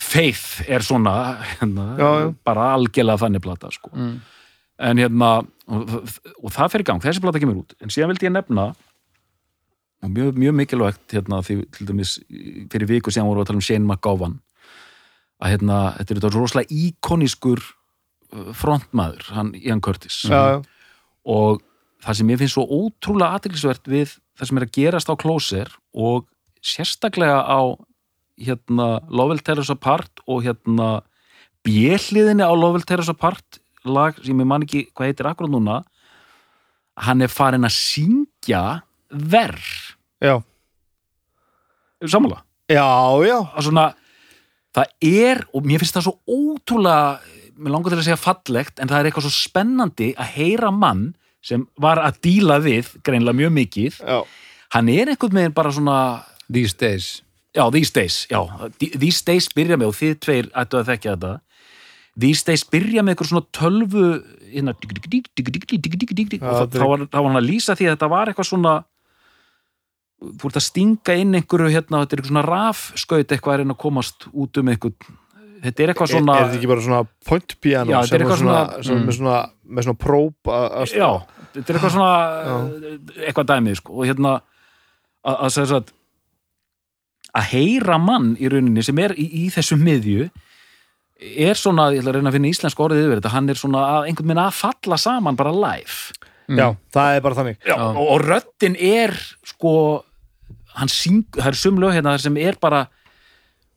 Faith er svona hérna, Já, bara algjörlega þannig plata sko. mm. en hérna og, og það fer í gang, þessi plata kemur út. En síðan vildi ég nefna mjög, mjög mikilvægt hérna því til dæmis fyrir viku síðan voru við að tala um Shane McGowan. Að hérna, þetta er þetta rosalega íkonískur uh, frontmaður, hann Ian Curtis. Já, já. og það sem ég finnst svo ótrúlega aðeinsvert við það sem er að gerast á Closer og sérstaklega á hérna Lovell Us Apart og hérna bjelliðinni á Lovell Us Apart lag sem ég man ekki hvað heitir akkurat núna hann er farin að syngja verð já, samanlega já, já. svona það er, og mér finnst það svo ótrúlega mér langar til að segja fallegt en það er eitthvað svo spennandi að heyra mann sem var að díla við greinlega mjög mikið já. hann er einhvern veginn bara svona These days Já, These Days, já. These Days byrja með, og þið tveir ættu að þekkja þetta, These Days byrja með eitthvað svona tölvu, hérna, og er- þá var hann að lýsa því að þetta var eitthvað svona, þú ert að stinga inn einhverju, hérna, þetta er eitthvað svona rafskaut eitthvað að reyna að komast út um einhvern, þetta er eitthvað svona, er, er þetta ekki bara svona point piano Já, er sem eitthvað svona, svona- sem Mm. með svona með svona að- já, þetta er eitthvað svona, eitthvað dæmið, sko, og hérna, að, að segja svo að, að heyra mann í rauninni sem er í, í þessu miðju er svona, ég ætla að reyna að finna íslensk orðið yfir þetta, hann er svona að einhvern veginn að falla saman bara live. Já, það er bara þannig. Já, og, og röddin er sko hann syng, það er sumlög hérna þar sem er bara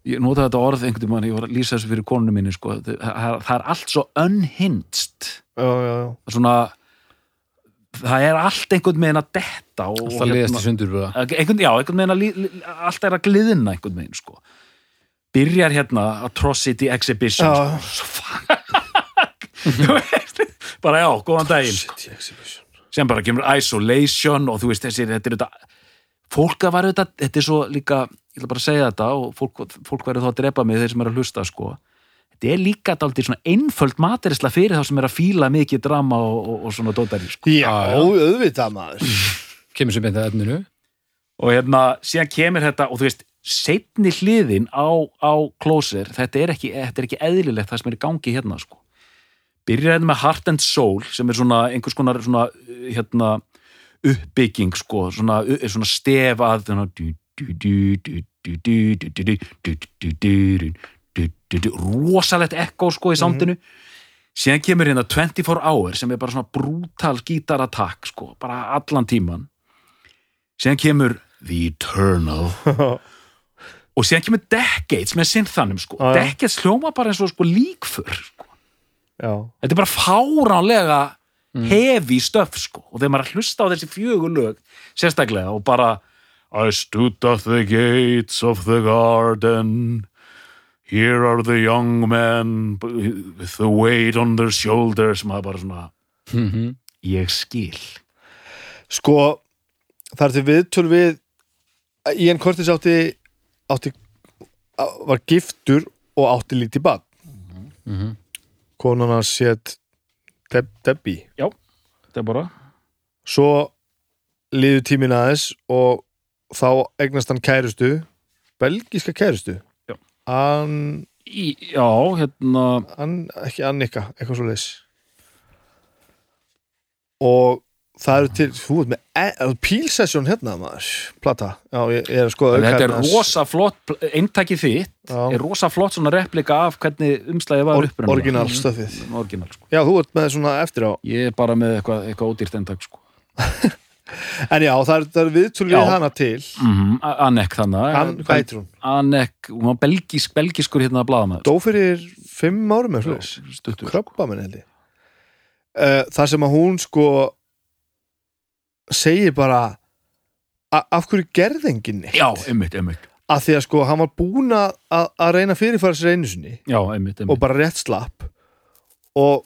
ég nota þetta orð einhvern veginn, ég var að lýsa þessu fyrir konunum minni sko, það, það það er allt svo unhinged já, já, já. svona það er allt einhvern veginn að detta og, Alltaf liðast í sundur bara. einhvern, já, einhvern veginn að li, li, allt er að gliðina einhvern veginn sko byrjar hérna Atrocity Exhibition Já. sko, svo *laughs* veist, bara já, góðan daginn sem bara kemur Isolation og þú veist þessi, þetta er þetta fólk að var þetta, þetta er svo líka ég ætla bara að segja þetta og fólk, fólk verður þá að drepa mig þeir sem er að hlusta sko. Þetta er líka dálítið svona einföld materisla fyrir þá sem er að fíla mikið drama og, og, og svona dótari sko. já, auðvitað maður. *laughs* Kemur sem beint að efninu. Og hérna síðan kemur þetta og þú veist setni hliðin á, á Closer, þetta er, ekki, þetta er ekki eðlilegt það sem er í gangi hérna sko. Byrjar hérna með Heart and Soul sem er svona einhvers konar svona uh, hérna uppbygging sko, svona, svona stefað rosalegt ekko sko í sándinu síðan kemur hérna 24 hour sem er bara svona brútal gítaratakk sko, bara allan tíman síðan kemur The Eternal og síðan kemur Decades með sinnþannum sko, Decades hljóma bara eins og sko líkfur sko, þetta er bara fáránlega hefi stöf sko. og þegar maður er að hlusta á þessi fjögur lög sérstaklega og bara I stood at the gates of the garden Here are the young men with the weight on their shoulders maður bara svona Mhm. ég skil sko það er til viðtöl við Ian Curtis átti, átti var giftur og átti lítið bad Mhm. konan hans sétt Deb, Debbie já, bara svo liðu tímin aðeins og þá eignast hann kærustu belgíska kærustu. Já. An, Í, já, hérna an, ekki Annika, eitthvað svo leis og það eru til þú veit með e- pílsessjón hérna maður, plata. Já, ég, ég er að skoða þetta er rosa flott eintakið þitt. Já. er rosa flott svona replika af hvernig umslæði var Or, upprunalega. orginal stöfið Mm, orginal sko. já, þú ert með svona eftir á. Ég er bara með eitthvað, eitthvað ódýrt eintak sko. *laughs* en já, það er, er viðtöl við Já. hana til. Mm Annek þannig An, hvað heitir hún? Annek, hún var belgisk, belgiskur hérna að blaða með. Dó fyrir fimm árum eða stuttur. Krabba minn held ég. Uh, það sem að hún sko segir bara af hverju gerði enginn neitt já, einmitt, einmitt. Að því að sko hann var búin að, að reyna fyrirfæra sér einu sinni já, einmitt, einmitt. og bara rétt slapp og,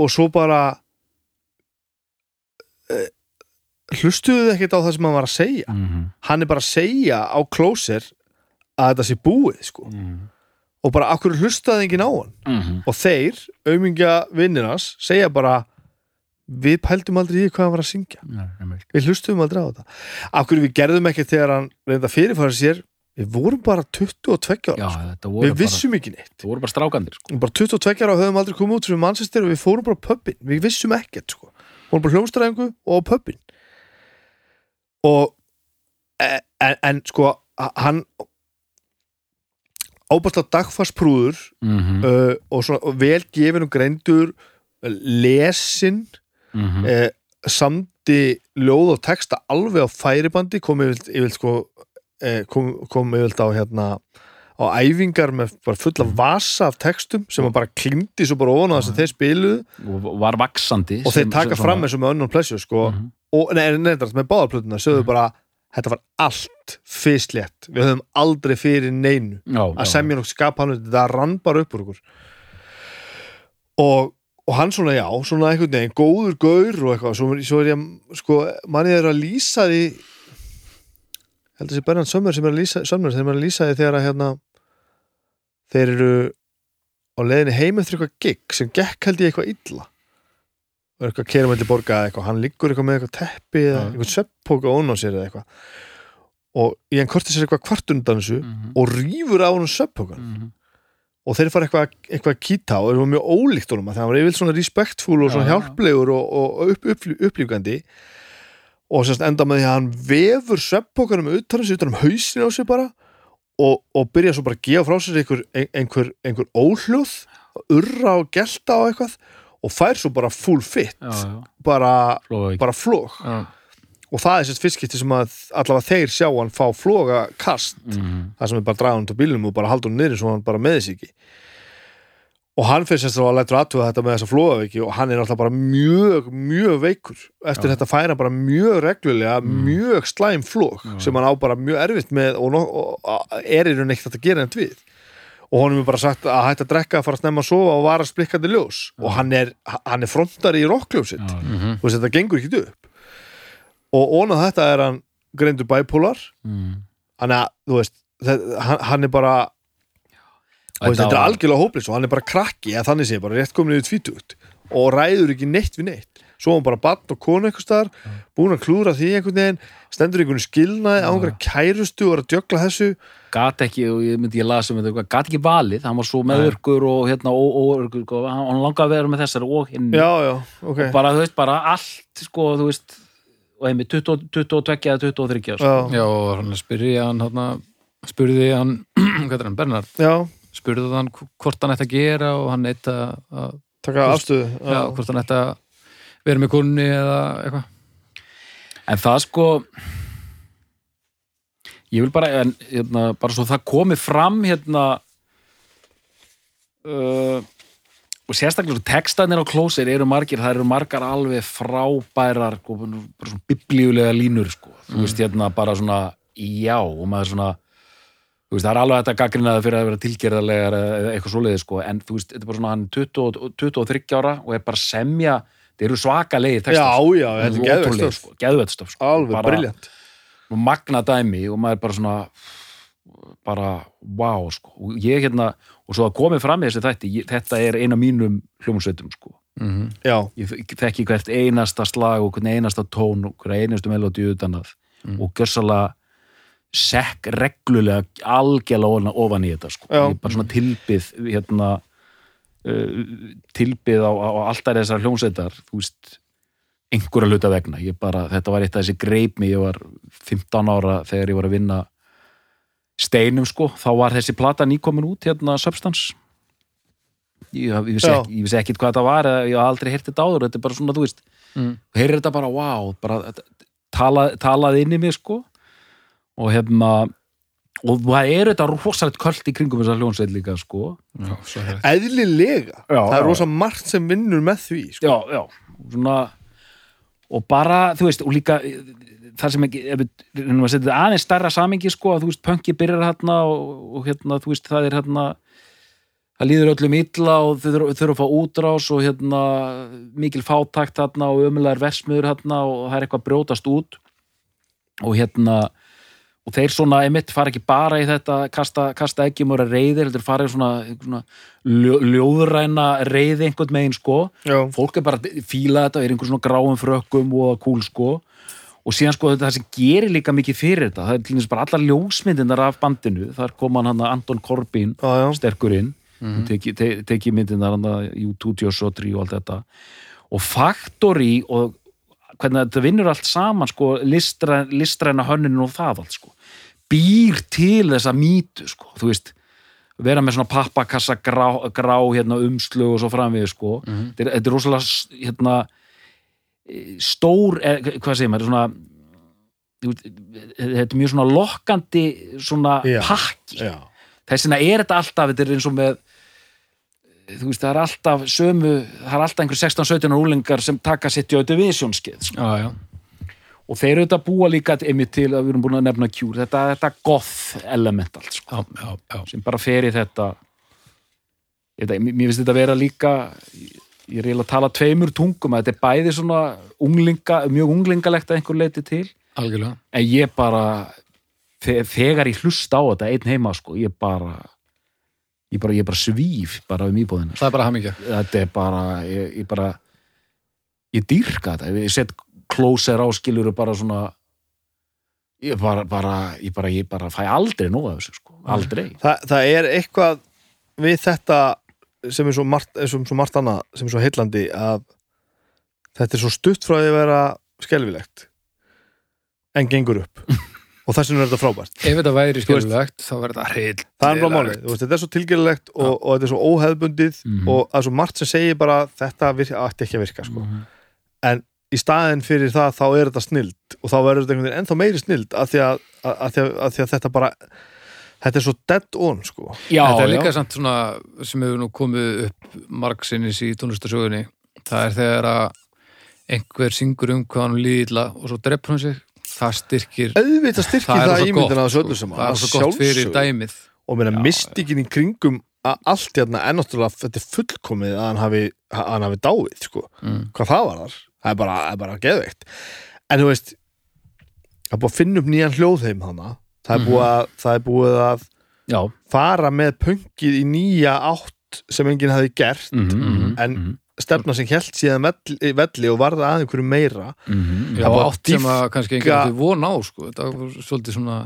og svo bara uh, hlustuðu þið ekkert á það sem hann var að segja? Mm hann er bara að segja á closer að þetta sé búið sko. -hmm. og bara af hverju hlustaði enginn á hann? Mm og þeir, aumingja vinnirnas segja bara við pældum aldrei í hvað hann var að syngja. Einmitt. Við hlustum aldrei á þetta. Af hverju við gerðum ekki þegar hann reynda fyrirfæra sér við vorum bara 22 já, ára voru við vissum ekki neitt. Bara, voru bara strákandir sko. Við bara 22 ára og höfum aldrei komið út fyrir mannsestir og við fórum bara á pöppin, við vissum ekkert sko. vorum bara hljómsdræðingu og á pöppin og en, en, en sko hann ábærslega dagfarsprúður mm uh, og svona og vel gefin og lesin -hmm. eh, samdi ljóð og texta alveg á færibandi kom yfir, sko eh, kom, kom yfir á hérna á æfingar með bara fulla vasa af textum sem hann bara klindi svo bara ofan á það sem þeir spiluðu. Og var vaksandi og þeir taka fram eins og með önnum plessu sko. Mhm. og nei, nefndast með báðarplötuna sögðu bara þetta var allt fyrstlétt við höfum aldrei fyrir neinu. Já, að semja nokkuð skapa hann þetta rann bara upp úr okkur. Og, og hann svona já svona einhvern veginn, góður gaur og eitthvað svo, svo er ég, sko, mannið er að lýsa því held að þessi Bernhard Sömmur sem er að lýsa, Sömmur sem er að lýsa því þegar að hérna þeir eru á leiðinni heim eftir eitthvað gig sem gekk held ég eitthvað illa og eitthvað að kera melli borga eitthvað, hann liggur eitthvað með eitthvað teppi eða Já. eitthvað sveppóka ón á sér eða eitthvað og í hann korti sér eitthvað kvart undan þessu Mhm. og rýfur á hann sveppókan Mhm. Og þeir fara eitthvað, að kýta og eru mjög ólíkt honum að það var yfirleitt svona respektfúl og svona Já, já. hjálplegur og, og upp, upp, upplýfgandi og sérst enda með því að hann vefur sveppókanum utan þessu, utan um hausin á sig bara og, og byrja svo bara að gefa frá sér einhver, einhver, einhver óhljóð urra og gelta og eitthvað og fær svo bara full fit. Já, já, bara, bara flóg Já. Og það er sérst fyrstskipti sem að allavega þeir sjá hann fá flóga kast Mhm. það sem er bara draga hann til bílnum og bara halda hann niður svo hann bara með þessi ekki og hann fyrir sérst að lætur aðtuga þetta með þessa flóðaveiki og hann er alltaf bara mjög, mjög veikur eftir Já. þetta færa hann bara mjög reglulega Mm. mjög slæm flóg Já. sem hann á bara mjög erfitt með og, og, og er í raun hægt að gera neitt við og honum er bara sagt að hætta að drekka að fara að snemma að sofa og vara splikkandi ljós og hann er, hann er frontar í já. Mhm. þú veist þetta gengur ekki upp og ónað þetta er hann þú veist þetta, hann, hann er bara veist, þetta er algjörlega hóplis og hann er bara krakki eða þannig sé bara rétt komin yfir tvítugt og ræður ekki neitt við neitt. Svo er hann bara bann og konu einhvers staðar búin að klúra því einhvern veginn stendur einhvern skilnaði á einhverja kærustu og er að djögla þessu. Gat ekki, og ég myndi ég lasa um þetta gat ekki valið, hann var svo meðurkur og hérna óörgur, og hann langaði að vera með þessar og hinn, já, já, ok. Bara þú veist, bara allt sko, þú veist og einmitt 20 22 eða 23 sko. já, Já, og hann spurði hann *clears throat* hann spurði hann, hvað er hann, Bernhard já, spurði hann hvort hann ætti að gera og hann ætti að, að taka afstöðu já, hvort hann ætti að vera með kunni eða eitthvað. En það sko ég vil bara en, hérna, bara svo það komi fram hérna uh, og sérstaklega textanir á klósir eru margir, það eru margar alveg frábærar sko, bara svona biblíulega línur sko. þú veist hérna bara svona já og maður svona veist það er alveg þetta gaggrinaði fyrir að vera tilgerðarlegar eða eitthvað svoleiði sko en þú veist þetta er bara svona hann er 20, og- 23 ára og er bara semja það eru svaka leiði textar já, sko. já, þetta er geðvegt Ótrúlegir, stöf sko, sko. alveg briljant og magna dæmi og maður bara svona bara wow sko. Og ég hérna, og svo að komið fram í þessi þætti, ég, þetta er eina mínum hljómsveitum sko, mm já, ég þek- þekki hvert einasta slag og hvern einasta tón og hver einastu melodíu utan að og gjörsalega sekk reglulega algjörlega ofan- í þetta sko, Já. ég bara svona tilbyð hérna uh, tilbyð á, á, alltaf þessar hljómsveitar þú veist einhverja hluta vegna, ég bara, þetta var eitt af þessi greip mig, ég var 15 ára þegar ég var að vinna steinum sko, þá var þessi plata nýkomin út hérna Substance. Ég, ég, vissi ekki, ég vissi ekkit hvað þetta var ég haf aldrei heyrt þetta áður, þetta er bara svona, þú veist Mm. heyrir þetta bara, wow bara, tala, talaði inn í mig sko. Og hérna og það er þetta rosalegt köld í kringum þessar hljónsveit líka sko. Já, er eðlilega. Já, það er já. rosa margt sem vinnur með því sko. já, já, svona og bara, þú veist, og líka þar sem ekki, ef við aðeins stærra samingi, sko, að þú veist, pönki byrjar hérna og, og hérna, þú veist, það er hérna það líður öllum illa og þau þurfa að fá útrás og hérna mikil fátakt hérna og ömulegar versmiður hérna og það er eitthvað að brjótast út. Og hérna og þeir svona, einmitt, fara ekki bara í þetta kasta, kasta ekki mjög reyðir heldur fara í svona, svona ljó, ljóðræna reyði einhvern megin sko. Já, fólk er bara fíla þetta er einhver svona gráum frökkum og kúl sko og síðan sko þetta það sem gerir líka mikið fyrir þetta það er til dæmis bara allar ljósmyndinar af bandinu þar kom hann hann Anton Corbin já, já. sterkurinn mm -hmm. teki, te, teki myndinar hann U2 og Sotri og allt þetta og Factory og hvernig þetta vinnur allt saman sko listræn, listræna hönnin og það allt sko býr til þessa mýtu sko þú veist vera með svona pappakassa grá, grá hérna, umslu og svo framvið sko. þetta, er, þetta er rosalega hérna, stór eh, hvað segir maður svona, þetta er mjög svona lokkandi svona Já, pakki já. þess vegna er þetta alltaf þetta er eins og með þú veist, það er alltaf sömu það er alltaf einhver 16-17 úlingar sem taka sitt í audivision skið sko. Og þeir eru þetta búa líka einmitt til að við erum búin að nefna Cure þetta, þetta goth element allt sko Já, já, já. sem bara fer í þetta ekki, mér finnst þetta vera líka ég er eiginlega að tala tveimur tungum að þetta er bæði svona unglinga, mjög unglingalegt að einhver leiti til. Algjörlega. en ég bara þe- þegar ég hlusta á þetta einn heima sko, ég bara ég bara, ég bara svíf bara um íbúðina það er bara hamingja. þetta er bara ég, ég bara ég dýrka þetta, ég set closer á skilur bara svona ég bara, bara, ég bara, ég bara fæ aldrei nóg af þessu sko, aldrei. Þa, það er eitthvað við þetta sem er svo margt, margt annað sem er svo heillandi að þetta er svo stutt frá því að vera skelfilegt en gengur upp. *laughs* Og þess vegna er þetta frábært. Ef þetta væri skjölulegt þá verður þetta hreil það er bara málið, þetta er svo tilgjörlegt og, og þetta er svo óhefbundið Mhm. og það er svo margt sem segir bara þetta ætti ekki að virka sko. en í staðin fyrir það þá er þetta snild og þá verður þetta einhvern veginn ennþá meiri snild af því að, að, að, að þetta bara þetta er svo dead on sko. já, þetta er líka já. samt svona sem hefur nú komið upp margsinnis í tónlistasögunni það er þegar að einhver syngur um hvað hann líði illa og svo dreppur hann sig það styrkir auðvitað styrkir það það, ímyndina af þessu sko. saman, það er að svo gott fyrir dæmið og meina Já, mystikinn í kringum að allt hérna er náttúrulega þetta er fullkomið að hann hafi, að hann hafi dáið sko. mm. hvað það var þar það er bara, það er bara geðveikt en þú veist það er búið að finna upp nýjan hljóðheim hana það er Mhm. búið að, það er búið að já. fara með pöngið í nýja átt sem enginn hafi gert Mm -hmm. En- stefna sem held síðan velli, velli og varða að einhverju meira -hmm. já, Það að átt sem að kannski einhvern veginn von á sko. þetta var svolítið svona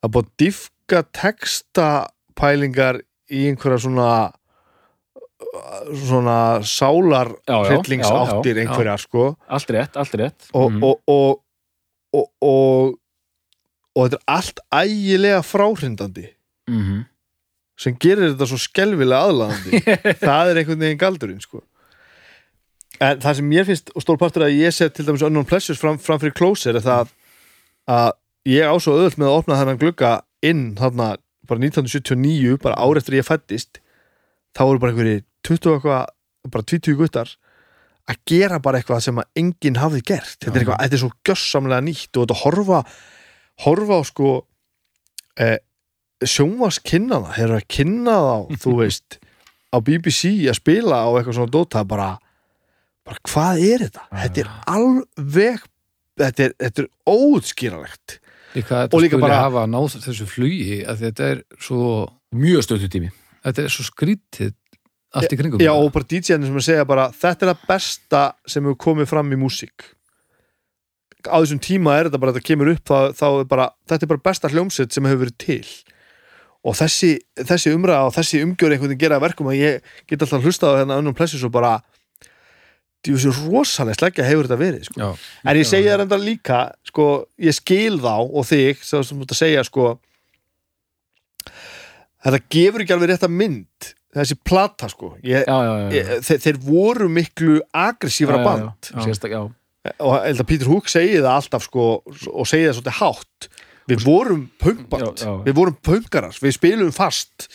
það er búið að diffka textapælingar í einhverja svona svona sálar já, hryllingsáttir já, sko allt rétt, allt rétt og, Mhm. og, og, og, og þetta er allt ægilega fráhrindandi. Mhm. sem gerir þetta svo skelvilega aðlaðandi. *laughs* Það er einhvern veginn galdurinn sko. en það sem mér finnst og stór partur að ég set til dæmis Unknown Pleasures fram, fram fyrir Closer er það að ég á svo öðvöld með að opna þennan glugga inn þarna bara 1979 bara ár eftir ég fættist þá voru bara einhverjir 20 og eitthvað bara 20 guttar að gera bara eitthvað sem að enginn hafði gert. Þetta er, eitthvað, þetta er svo gjössamlega nýtt og þetta horfa horfa á sko eh, sjónvars kynnana þeir eru að kynna þá, þú *laughs* veist á BBC að spila á eitthvað svona dóta bara, bara hvað er þetta? Þetta er alveg þetta er, þetta er óutskýralegt líka Og þetta líka skuli bara- hafa náð þessu flugi að þetta er svo mjög stöttu tími þetta er svo skrítið allt í kringum Já, það. og bara DJ-nir sem að segja bara þetta er það besta sem hefur komið fram í músík á þessum tíma er þetta bara að þetta kemur upp þá, þá er bara, þetta er bara besta hljómsett sem hefur verið til og þessi, þessi umræða og þessi umgjör einhvern veginn gera að verkum að ég get alltaf hlustað á hérna önnum plessis og bara djúsi rosalega sleggja hefur þetta verið sko. Já. en ég segi það enda líka sko, ég skil þá og þig sem þú ert að segja sko þetta gefur ekki alveg rétta mynd þessi plata sko ég, já, já, ég, þeir, þeir voru miklu já. band Já. Og ég held að Peter Hook segi það alltaf sko og segi það svolítið hátt. Við vorum já. við vorum punkarar við spilum fast.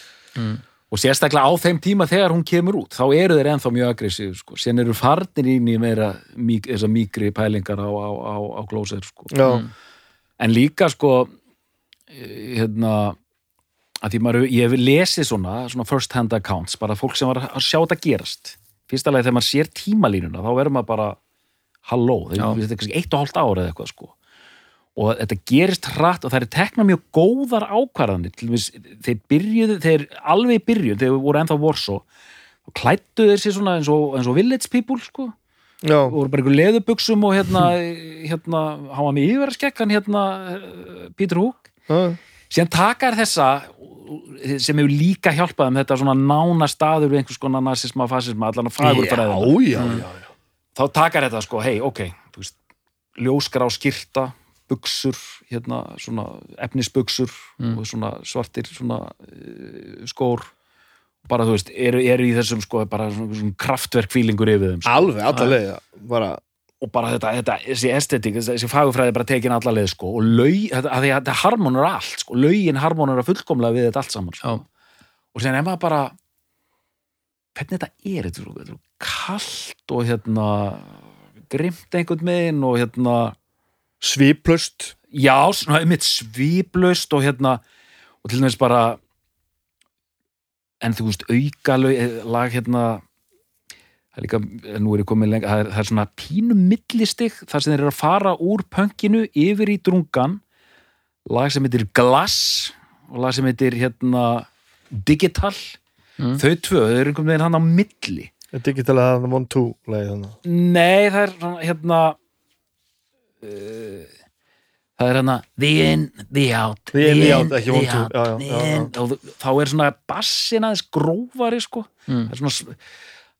Og sérstaklega á þeim tíma þegar hún kemur út þá eru þeir ennþá mjög aggressív sko. sen eru farnir inn í meira mík, þessar mýkri pælingar á, á, á, á glósir sko. já, en líka sko eh, hérna að því maður, ég hef lesið svona, svona first hand accounts, bara fólk sem var að sjá þetta gerast. Fyrsta lagi þegar maður sér tímalínuna þá verður maður bara halló, þetta er kannski eitt og hálft ára eða eitthvað sko. Og þetta gerist hratt og það er tekna mjög góðar ákvarðanir. Til dæmis, þeir byrjuðu, þeir alveg í byrjun þegar voru ennþá Warsaw og klættu þeir sér svona eins og, eins og village people sko. Já, voru bara einhver leðubuxum og hérna, *laughs* hérna, var með yfirverðskekkan hérna, Hook. Já, síðan takar þessa sem hefur líka hjálpað um þetta svona nána staður við einhvers konar nazisma, fasisma, allan að fagur já. Þá takar þetta sko, hei, ok veist, ljósgrá skyrta buxur, hérna svona efnisbuxur Mm. og svona svartir svona uh, skór bara þú veist, eru, eru í þessum sko bara svona, svona kraftverkfílingur yfir þeim sko. alveg, alla leið bara, og bara þetta, þetta þessi estetik, þessi fagurfræði bara tekin alla leið sko og laug, þetta, að að þetta harmonur allt sko, laugin harmonur fullkomlega við þetta allt saman sko. Og er maður bara hvernig þetta er þetta er kallt og hérna grimt einhvern megin og hérna sviplust já, svona einmitt sviplaust og hérna og til dæmis bara en þú veist auka lög, lag hérna það er líka, nú er ég komið lengra það er, það er svona pínu millistig þar sem þeir eru að fara úr pönkinu yfir í drungan. Lag sem heitir Glass og lag sem heitir hérna Digital. Mm. þau tvö, þau eru einhvern veginn hann á milli Digital að það one two leið þannig nei, það er svona, hérna uh, það er hérna the in, the out The in, the out, ekki the one, two. out, Já, já, the já, já. þá er svona bassin aðeins grófari sko Mm. það er svona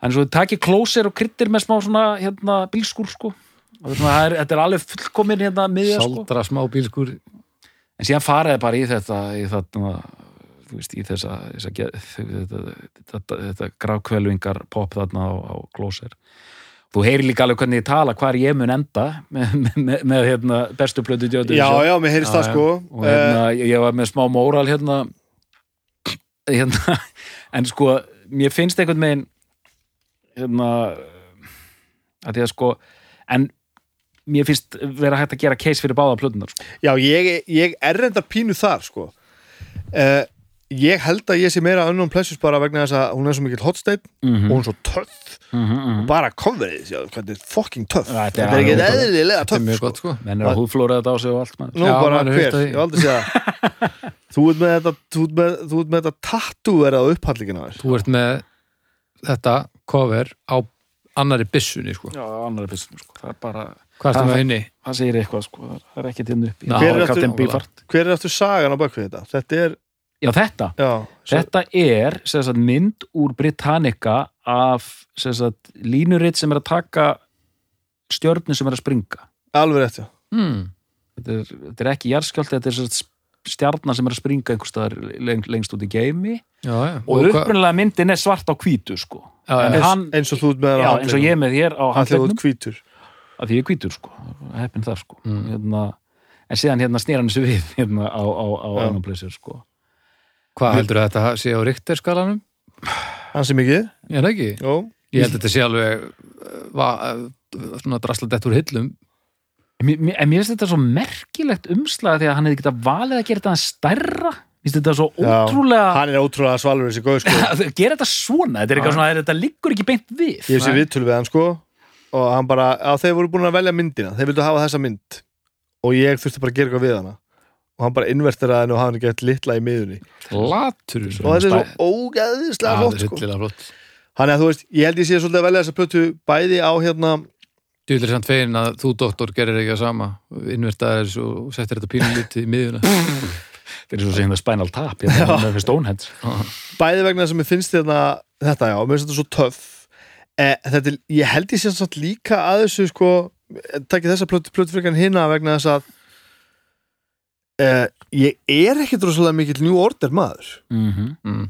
hann er svo takið klósir og kryttir með smá svona hérna bílskur sko er svona, það er, þetta er alveg fullkomin hérna miðja sko Saldra smá bílskur en síðan faraði bara í þetta í þarna þú veist, í þessa, þessa þetta, þetta, þetta grákvelvingar pop þarna á, á glósir þú heyrir líka alveg hvernig ég tala hvar ég mun enda með, með, með, hérna, bestu plötu djóti Já, já, mér heyrist það sko. Og hérna, ég ég var með smá móral hérna, hérna en sko, mér finnst einhvern veginn hérna að því að sko en mér finnst vera hægt að gera case fyrir báða plötunar sko. Já, ég, ég er reyndar pínu þar sko. Uh, Ég held að ég sé meira unknown pleasures bara vegna þess að hún er svo mikil hotsteinn mm og hún er svo töff -hmm, mm -hmm. bara coverið, sjá, hvað þetta er fucking töff Þetta er er ekki eðlilega Þetta er töff mjög sko. gott sko menn er að húðflóra þetta á sig og allt maður. Nú Já, bara hver, ég aldrei séð það Þú ert með þetta þú ert með, þú ert með þetta tattoo verið á upphallingina Þú ert með þetta cover á annari byssunni sko Já, annari pissun, sko. það er bara Hvað ertu Það- með henni? það segir eitthvað, sko. það er ekkert upp er aftur- Captain Beefheart. Hver er aftur sagan á bakvið þetta? Þetta er, Já, þetta. Já svo, Þetta er sem sagt, mynd úr Britannica af sem sagt, línuritt sem er að taka stjörnu sem er að springa. Alveg rétt, já. Mm. þetta er, þetta er ekki jarðskjöld þetta er sem sagt, stjarnar sem er að springa einhvers staðar leng, lengst út í geimi. Já, já. Og hvað- upprunalega myndin er svart á hvítu sko. Já, já. en hann, eins og þú ert með já, eins og ég er með hér á Hann hljóð handlegnum hvítur. Af því ég er hvítur sko, heppin þar sko. Mm. hérna, en síðan hérna snýr hann þessu við hérna á, á, á annan pleysir sko Hvað heldur þetta sé á sem ekki, Ég er ekki? Jó Ég held að þetta sé alveg uh, va, uh, svona drasla dett úr hillum. Mér, mér, en mér finnst þetta svo merkilegt umslag því að hann hefði getað valið að gera þetta stærra. Mér finnst þetta svo Já, ótrúlega Hann er ótrúlega svalur þessi góð sko. *laughs* Að gera þetta svona, þetta er eitthvað svona þetta liggur ekki beint við. Ég hef sér viðtöl við hann sko. Og hann bara, á þeir voru búin að velja myndina. Þeir vildu hafa þessa mynd. Og ég þurfti bara að gera eitthvað við hana og hann bara inverteraði henni og henni gett litla í miðunni Latur og þetta er svo ógæðislega flott sko. flott. Þannig að þú veist, ég held ég sé svolítið að velja þessa plötu bæði á hérna Djúlir samt fegin að þú doktor gerir ekki að sama. Innvertaðir og settir þetta pínu lítið í miðuna *laughs* Þetta er svo sem það spænal tap hérna, með Stoneheads. Bæði vegna sem ég finnst þetta, þetta já, mér finnst þetta svo töff. Eh, þetta, er- ég held ég sé samt líka að þessu sko, takk þessa plötu, plötu frekar en hina vegna þess að eh, ég er ekkit rosalega mikill New Order maður. Mm mm.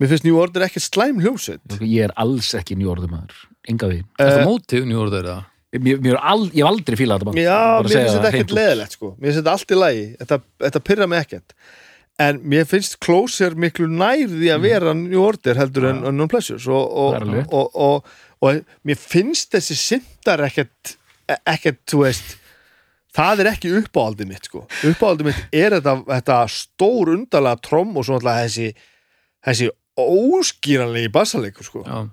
mér finnst New Order ekkert slæm hljómsveit. Ég er alls ekki njórðumæður Enga við. Þetta Eh, mótið njú orður það mér, mér er al, Ég hef aldrei fílað þetta bara. Já, mér finnst þetta það ekkert leðilegt sko. Mér finnst þetta allt í lagi. Þetta, þetta pyrra mig ekkert. En mér finnst Closer miklu nær því að vera New Order heldur en Unknown Pleasures. Og, og, Það er og, og, og, og mér finnst þessi syndar ekkert ekkert, þú veist það er ekki uppáhaldið mitt sko. Uppáhaldið mitt er þetta, þetta stór undarlega tromm og svo alltaf þessi þessi óskýranlegi bassaleikur sko. Já,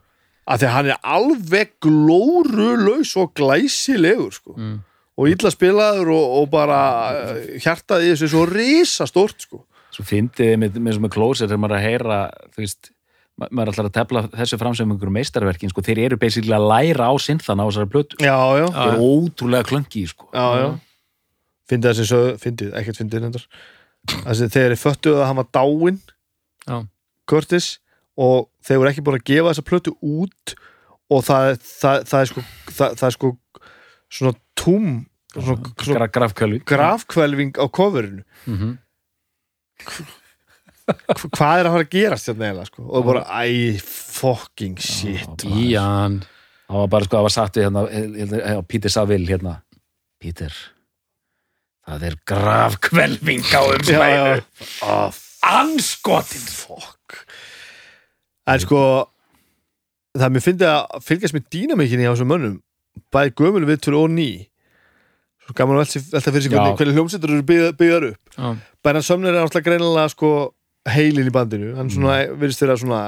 að því að hann er alveg glórulaus og glæsilegur sko. Mm. og illa spilaður og, og bara eh, hjartað í þessu svo risa stórt sko. Svo fyndið með, með, með Closer þegar maður er að heyra þú veist, ma- maður er alltaf að tefla þessu fram sem einhverjum meistarverkin sko, þeir eru basically að læra á sinþana á þessari já, þeir eru ótrúlega klöngi sko. já, já. Fyndið þessi sögðu, fyndið, ekkert fyndið þessi þegar þeir föttuðu að hann var dáinn Já. Curtis og þeir voru ekki búin að gefa þessa plötu út og það, það, það er sko það, það er sko svona túm svona, svona Gra, grafkölvi grafkvelving á coverinu. Mm Hva- hvað er að fara að gerast hérna eiginlega sko? og bara, æ, fucking shit. Ían það var bara sko, það var satt við hérna, Peter Saville hérna. Peter það er grafkvelving á um já, já. Oh, anskotin fuck. En sko það er mér fyndið að fylgjast með dýnamíkinni á þessum mönnum. Bæði gömul viðtölu og ný. Svo gaman að velta fyrir sig Já. hvernig, hvernig hljómsveitur eru byggðar, byggðar upp. Já, bæðan sömnir er alltaf greinilega sko heilin í bandinu, hann svona Mm. virðist þeirra svona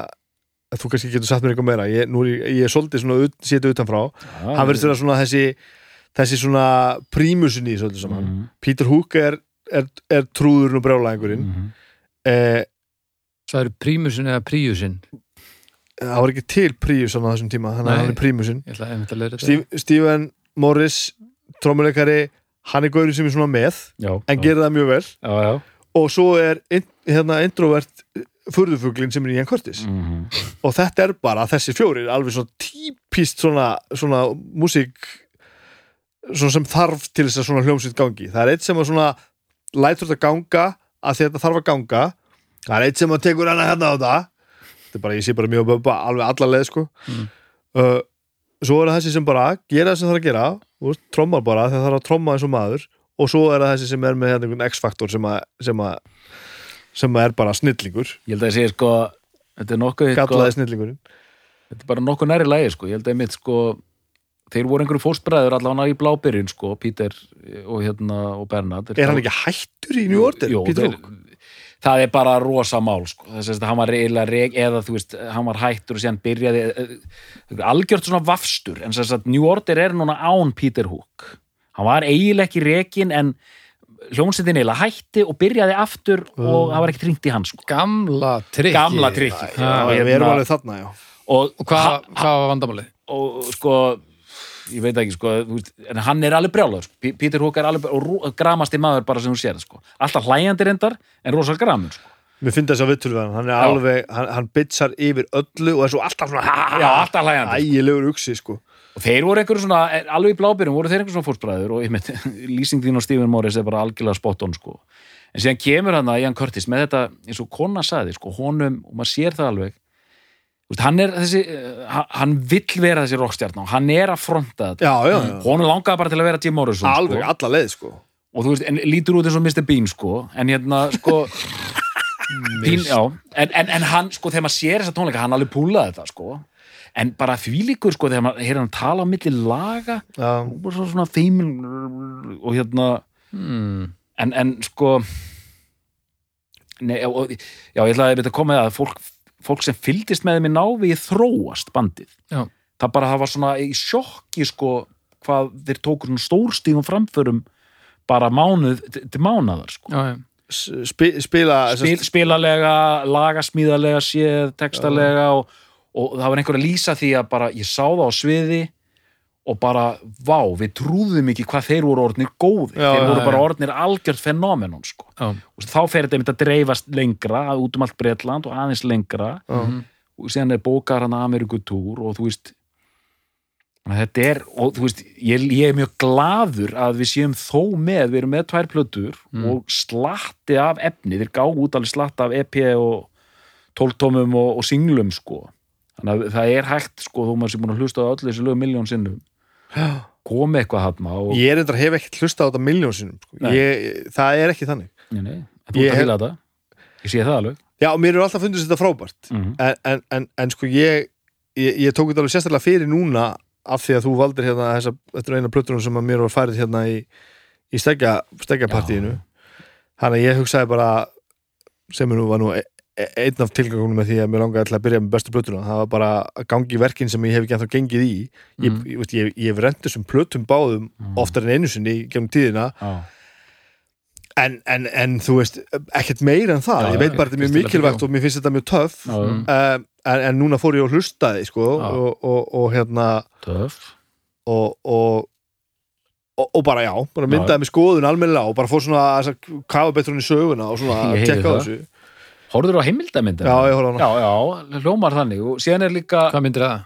þú kannski getur sagt mér eitthvað meira. Ég, nú er ég, ég er svolítið svona ut- setið utanfrá. Hann verðist vera svona þessi þessi svona prímusin í þessu öllu saman. Mm. Peter Hook er er, er trúðurinn og brjálæðingurinn. Mhm. eh, Það eru prímusin eða príusin það var ekki til Prius á þessum tíma þannig að hann er þetta Steve, Steven Morris, trommuleikari hann er gaurið sem er svona með já, en gerir það mjög vel. Já, já. og svo er hérna introvert furðufuglin sem er Ian Curtis. Mhm. og þetta er bara þessi fjórir alveg svona típist svona, svona músík sem þarf til þess að svona hljómsveit gangi. Það er eitt sem að svona lætur þetta ganga að þetta þarf að ganga. Það er eitt sem að tekur hana hérna á þetta. Þetta er bara, ég sé bara mjög böba alveg alla leið sko. Mm. uh, svo er það þessi sem bara gera það sem þarf að gera og trommar bara þegar það þarf að tromma eins og maður. Og svo er það þessi sem er með hérna einhvern X-faktor sem að, sem að sem að er bara snillingur. Ég held að ég segi sko þetta er nokkuð sko, þetta er bara nokkuð næri lægi sko, ég held að mitt sko þeir voru einhverju fóstbræður allavega í blábyrjun sko, Peter og hérna og Bernard er hann ekki hættur í New Order? Jó, þeir, það er bara rosa mál sko. þess að hann var reyla reg eða þú veist, hann var hættur og síðan byrjaði eh, eh, algjört svona vafstur en þess að New Order er núna án Peter Hook hann var eiginlega ekki rekin en hljómsveitin eiginlega hætti og byrjaði aftur og það var ekkert ringt í hann sko. Gamla trikki gamla trikki Já, við erum alveg þarna, já og, Og hvað, hvað var vandamálið? og sko ég veit ekki sko, veist, en hann er alveg brjálaður sko. P- Peter Hook er alveg og gramasti maður bara sem þú sér sko. alltaf hlæjandi reyndar en rosa gramur sko. Mér finnst þess að vittur við hann, er Já. alveg hann, hann bitsar yfir öllu og er svo alltaf svona já, alltaf hlæjandi ægilegur uksi, sko og þeir voru einhverjum svona, eh, alveg í blábyrjum voru þeir einhverjum svona fórspræður og ég með, *laughs* lýsing þín og Stephen Morris er bara algjörlega spot on sko. en síðan kemur hann að Ian Curtis með þetta, eins og kona saði sko, honum, og maður sér það alveg hann er þessi eh, hann- vill vera þessi rockstjarn og hann er að fronta þetta. Já, já, já, honum langaði bara til að vera Jim Morrison alveg, sko. alla leið, sko. Og þú veist, en lítur út eins og Mr. Bean sko, en hérna sko *laughs* Bean, já, en, en, en hann sko, þegar maður sér þessa tónleika, hann alveg púlaði þetta sko, en bara því líkur sko, þegar maður heyrir hann tala á milli laga og bara svo- svona feimin og hérna Hmm. en, en sko nei, og, já, ég ætlaði að koma með að fólk, fólk sem fylgdist með þeim í návi þróast bandið Já. það bara það var svona í sjokki sko, hvað þeir tókur svona stórstífum framförum bara mánuð til mánaðar sko. Já, já. S- spi, spila Spil, spilalega, lagasmíðalega séð, textalega og, og það var einhver að lýsa því að bara ég sá það á sviði og bara, vá, við trúðum ekki hvað þeir voru orðnir góði Já, þeir voru bara orðnir algjört fenómenon sko. Og þá fer þetta að dreifast lengra út um allt Bretland og aðeins lengra. Já. og síðan er bókar hann Amerikutúr og þú veist þetta er, og þú veist ég, ég er mjög glaður að við séum þó með, við erum með tvær plötur og slatti af efni, þeir gá út alveg slatti af EP og tóltómum og, og singlum sko. Þannig að það er hægt sko, þó maður sé búin að hlusta á öll þessi lög miljón sinnum komi eitthvað hann og Ég er eitthvað hef ekkert hlusta á þetta miljónsinnum sko. Það er ekki þannig. Nei, nei, en þú ert að hef- fíla þetta. Ég sé það alveg. Já, mér eru alltaf fundist þetta frábært. Mm en, en, en, en sko ég, ég ég tók þetta alveg sérstaklega fyrir núna af því að þú valdir hérna þessa, þetta er eina plötunum sem að mér var færið hérna í, í stegja, steggjapartíinu. Þannig að ég hugsaði bara sem nú var nú einn af tilgangunum með því að mér langaði alltaf að byrja með bestu plötuna það var bara að gangi í verkin sem ég hef ekki ennþá gengið í ég, Mm. ég, ég, ég hef rent þessum plötum báðum oftar en einu sinni gegnum tíðina Já. en, en, en þú veist, ekkert meira en það Já, ég veit bara að þetta er mjög mikilvægt og mér finnst þetta mjög töff Já, Mm. um, en, en núna fór ég og hlustaði sko, Já. og, og, og hérna töff og, og, og, og bara já bara Já. myndaði með skoðun almennilega og bara fór svona að kafa betur hann í söguna og svona *laughs* að tekka þessu Horfður á heimildamindina? Já, ég horfði á hana. Já, já, hljómar þannig og síðan er líka, Hvað myndir það?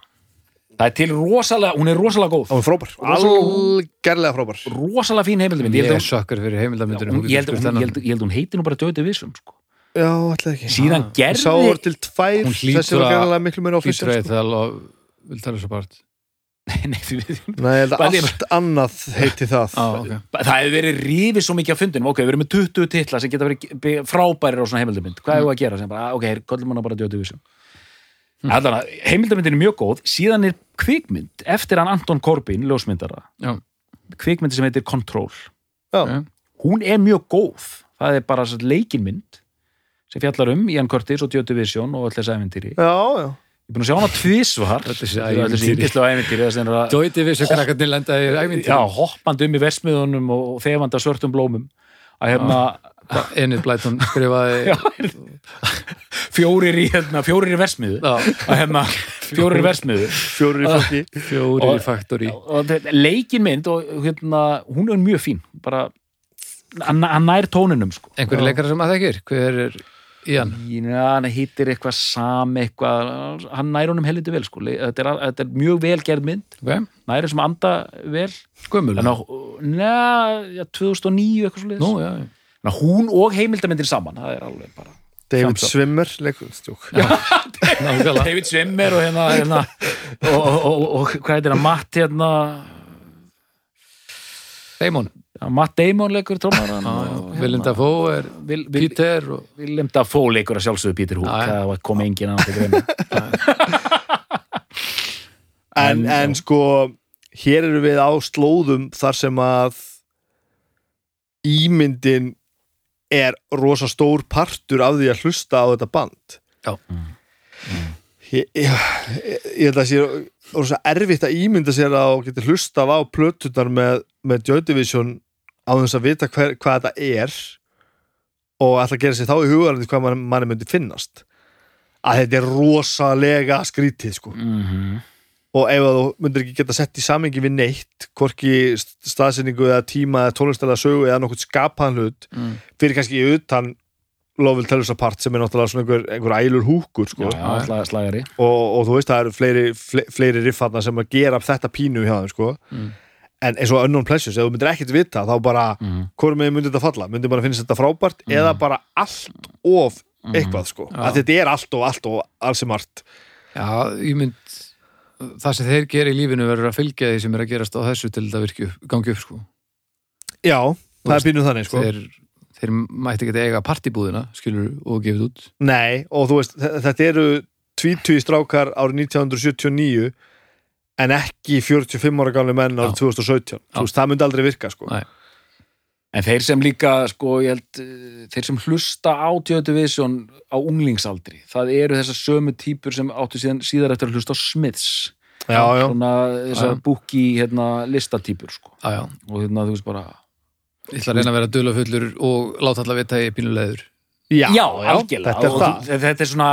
það er til rosalega, hún er rosalega góð hún er Rosalega- algerlega frábær rosalega fín heimildamind Ég ég er að sökkur fyrir hún, heimildamyndinu hún, ég, held, hún, ég, held, ég held hún heiti nú bara Döti Vissum sko. já, alltaf ekki síðan gerði sá voru til tvær Hún þessi var að- gerðilega miklu meira Hlýtur official að sko. það og vil tala svo part Nei, því við- nei, ég held að Bara ég- allt annað heiti það. Já, ok. Það hefur verið rífið svo mikið á fundinum. Ok, við erum með 20 titla sem geta verið frábærir á svona heimildamind, hvað er Mm. að gera? Sem bara, ah, ok, kollum hana bara Döti Vissum mm. allan að heimildamindin er mjög góð. Síðan er kvikmynd eftir hann Anton Corbin, ljósmyndara. Já. kvikmynd sem heitir Control. Já. Já. hún er mjög góð. Það er bara leikinmynd sem fjallar um Ian Curtis og Döti Vision og öll þessi æventýri ég já, já, er búin að sjá hana tvísvar þessi öll þessi þess að Jói Divis og krakkarnir lenda í æmynd já, hoppandi um í versmiðunum og þefandi af svörtum blómum. Að hérna Enid Blyton skrifaði *laughs* fjórir í, hérna, fjórir í versmiðu Já, að hérna, fjórir í versmiðu fjórir í Og- faktori og þetta- leikin mynd og hérna, hún er mjög fín. Bara, hann, nær tóninum sko. Einhverju leikara sem að þekkir, hver er í hann? Já, hann hittir eitthvað sami eitthvað, hann nær honum helviti vel sko. þetta, er, þetta er mjög vel gerð mynd Okay. nær þessum anda vel Gömul já, 2009 eitthvað svo Nú, já, já. Ná, hún og heimildamindir saman það er alveg bara David up. Swimmer leikur stjók. *laughs* Nákvæmlega. David Swimmer og hérna, hérna og, og, og, og hvað heitir hann, Matt hérna Damon Matt Damon leikur trómaran Willem Dafoe er Vil, vil, Peter og Willem Dafoe leikur að sjálfsögðu Peter Hook það kom enginn að það greina. *laughs* En, En- sko hér eru við á slóðum þar sem að ímyndin er rosa stór partur af því að hlusta á þetta band. Já. ég, ég, ég held að sé rosa erfitt að ímynda sér að hlusta á plötunar með, með Joy Division á þess að vita hver, hvað þetta er og ætla að gera sér þá í hugarandi hvað mann, manni myndi finnast að þetta er rosalega skrítið sko mm -hmm. og ef þú myndir ekki geta sett í samengi við neitt hvorki staðsendingu eða tíma eða tónlistæla sögu eða nokkuð skapaðan hlut mm. fyrir kannski utan Lovell Tellus Apart sem er náttúrulega svona einhver, einhver ælur húkur sko. já, já, og, og þú veist það eru fleiri, fle- fleiri riffarnar sem að gera þetta pínu hjá þeim sko. Mm. En eins og Unknown Pleasures, ef þú myndir ekkert vita þá bara, mm. hvort með myndir þetta falla myndir bara finnst þetta frábært eða bara allt of eitthvað sko. Já. að þetta er allt og allt og alls sem margt Já, ég mynd það sem þeir gera í lífinu verður að fylgja því sem er að gerast á þessu til virki upp, gangi upp sko. já, það er pínu þannig sko. þeir, þeir mætti ekki eiga partibúðina skilur og gefið út Nei, og þú veist, þe- þetta eru 20 strákar árið 1979 en ekki 45 ára gamli menn árið 2017 þú veist, það myndi aldrei virka sko. Nei. En þeir sem líka, sko, ég held, eh, þeir sem hlusta á Division á unglingsaldri, það eru þessar sömu típur sem áttu síðan, síðar eftir að hlusta á Smiths. Já, já, Svona þessar Já. búki, hérna, listatýpur, sko. Já, já, Og hérna, þú veist bara... ég ætla að reyna að vera dula fullur og láta alla vita ég pínulegur já, algjörlega. þetta er Þetta er svona,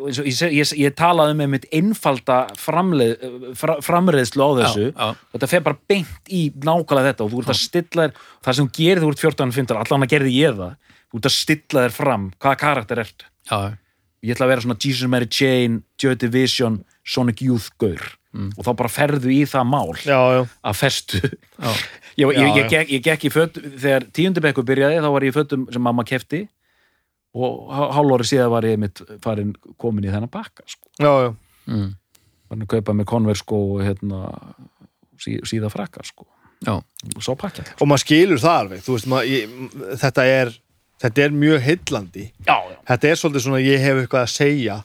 og ég, ég, ég talaði með mitt einfalda framleið, fra, framreiðslu á þessu. já, já, þetta fer bara beint í nákvæmlega þetta og þú ert að stilla þér það sem gerir þú ert 14-15, allan að gerði ég það þú ert að stilla þér fram, hvaða karakter ert. Já, ég ætla að vera svona Jesus Mary Chain, Joy Division Sonic Youth gaur. Mm. og þá bara ferðu í það mál að festu. *laughs* Ég, ég, gekk, ég gekk í fött þegar tíundabekku byrjaði þá var ég í fötum sem mamma kefti og hálfóri síðan var ég mitt farin komin í þennan bakka sko. já, já. farin Mm. að kaupa með Converse sko og hérna sí, síða frakka sko já. og svo pakka og maður skilur það alveg þú veist, maður, ég, þetta er þetta er mjög heillandi. Já, já, þetta er svolítið svona ég hef eitthvað að segja.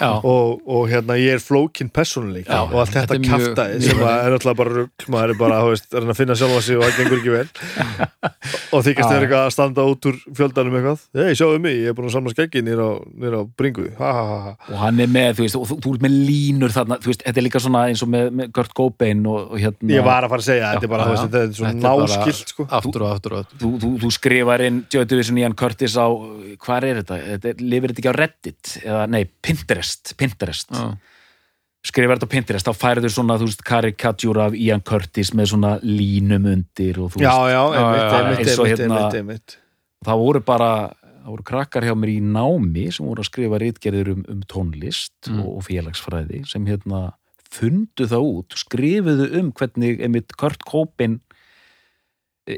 Já. og, og hérna ég er flókin persónuleik Já, og allt þetta þetta er mjög- mjög- sem að er alltaf bara rugg maður er bara, þú veist, er að finna sjálfa sig og það gengur ekki vel. *laughs* Og þykist þeir eitthvað að standa út úr fjöldanum eitthvað? Hei, sjáðu mig, ég er búin að samla skeggi nýr á, á bringu. Ha, ha, ha, ha. og hann er með, þú veist, og þú, þú ert með línur þarna, þú veist, þetta er líka svona eins og með, með Kurt Cobain og, og hérna ég var að fara að segja, þetta er bara, þetta er svona er náskilt þú, þú, þú Curtis á, hvað er þetta? þetta er, lifir þetta ekki á Reddit? Eða, nei, Pinterest, Pinterest. já, skrifar þetta á Pinterest, þá færður svona, þú veist, karikatjúra af Ian Curtis með svona línum undir og þú já, veist, já, já, einmitt, eins og einmitt, hérna- einmitt, einmitt. það voru bara það voru krakkar hjá mér í námi sem voru að skrifa rítgerðir um, um tónlist Mm. og, og félagsfræði sem hérna fundu það út, skrifuðu um hvernig einmitt Kurt Cobain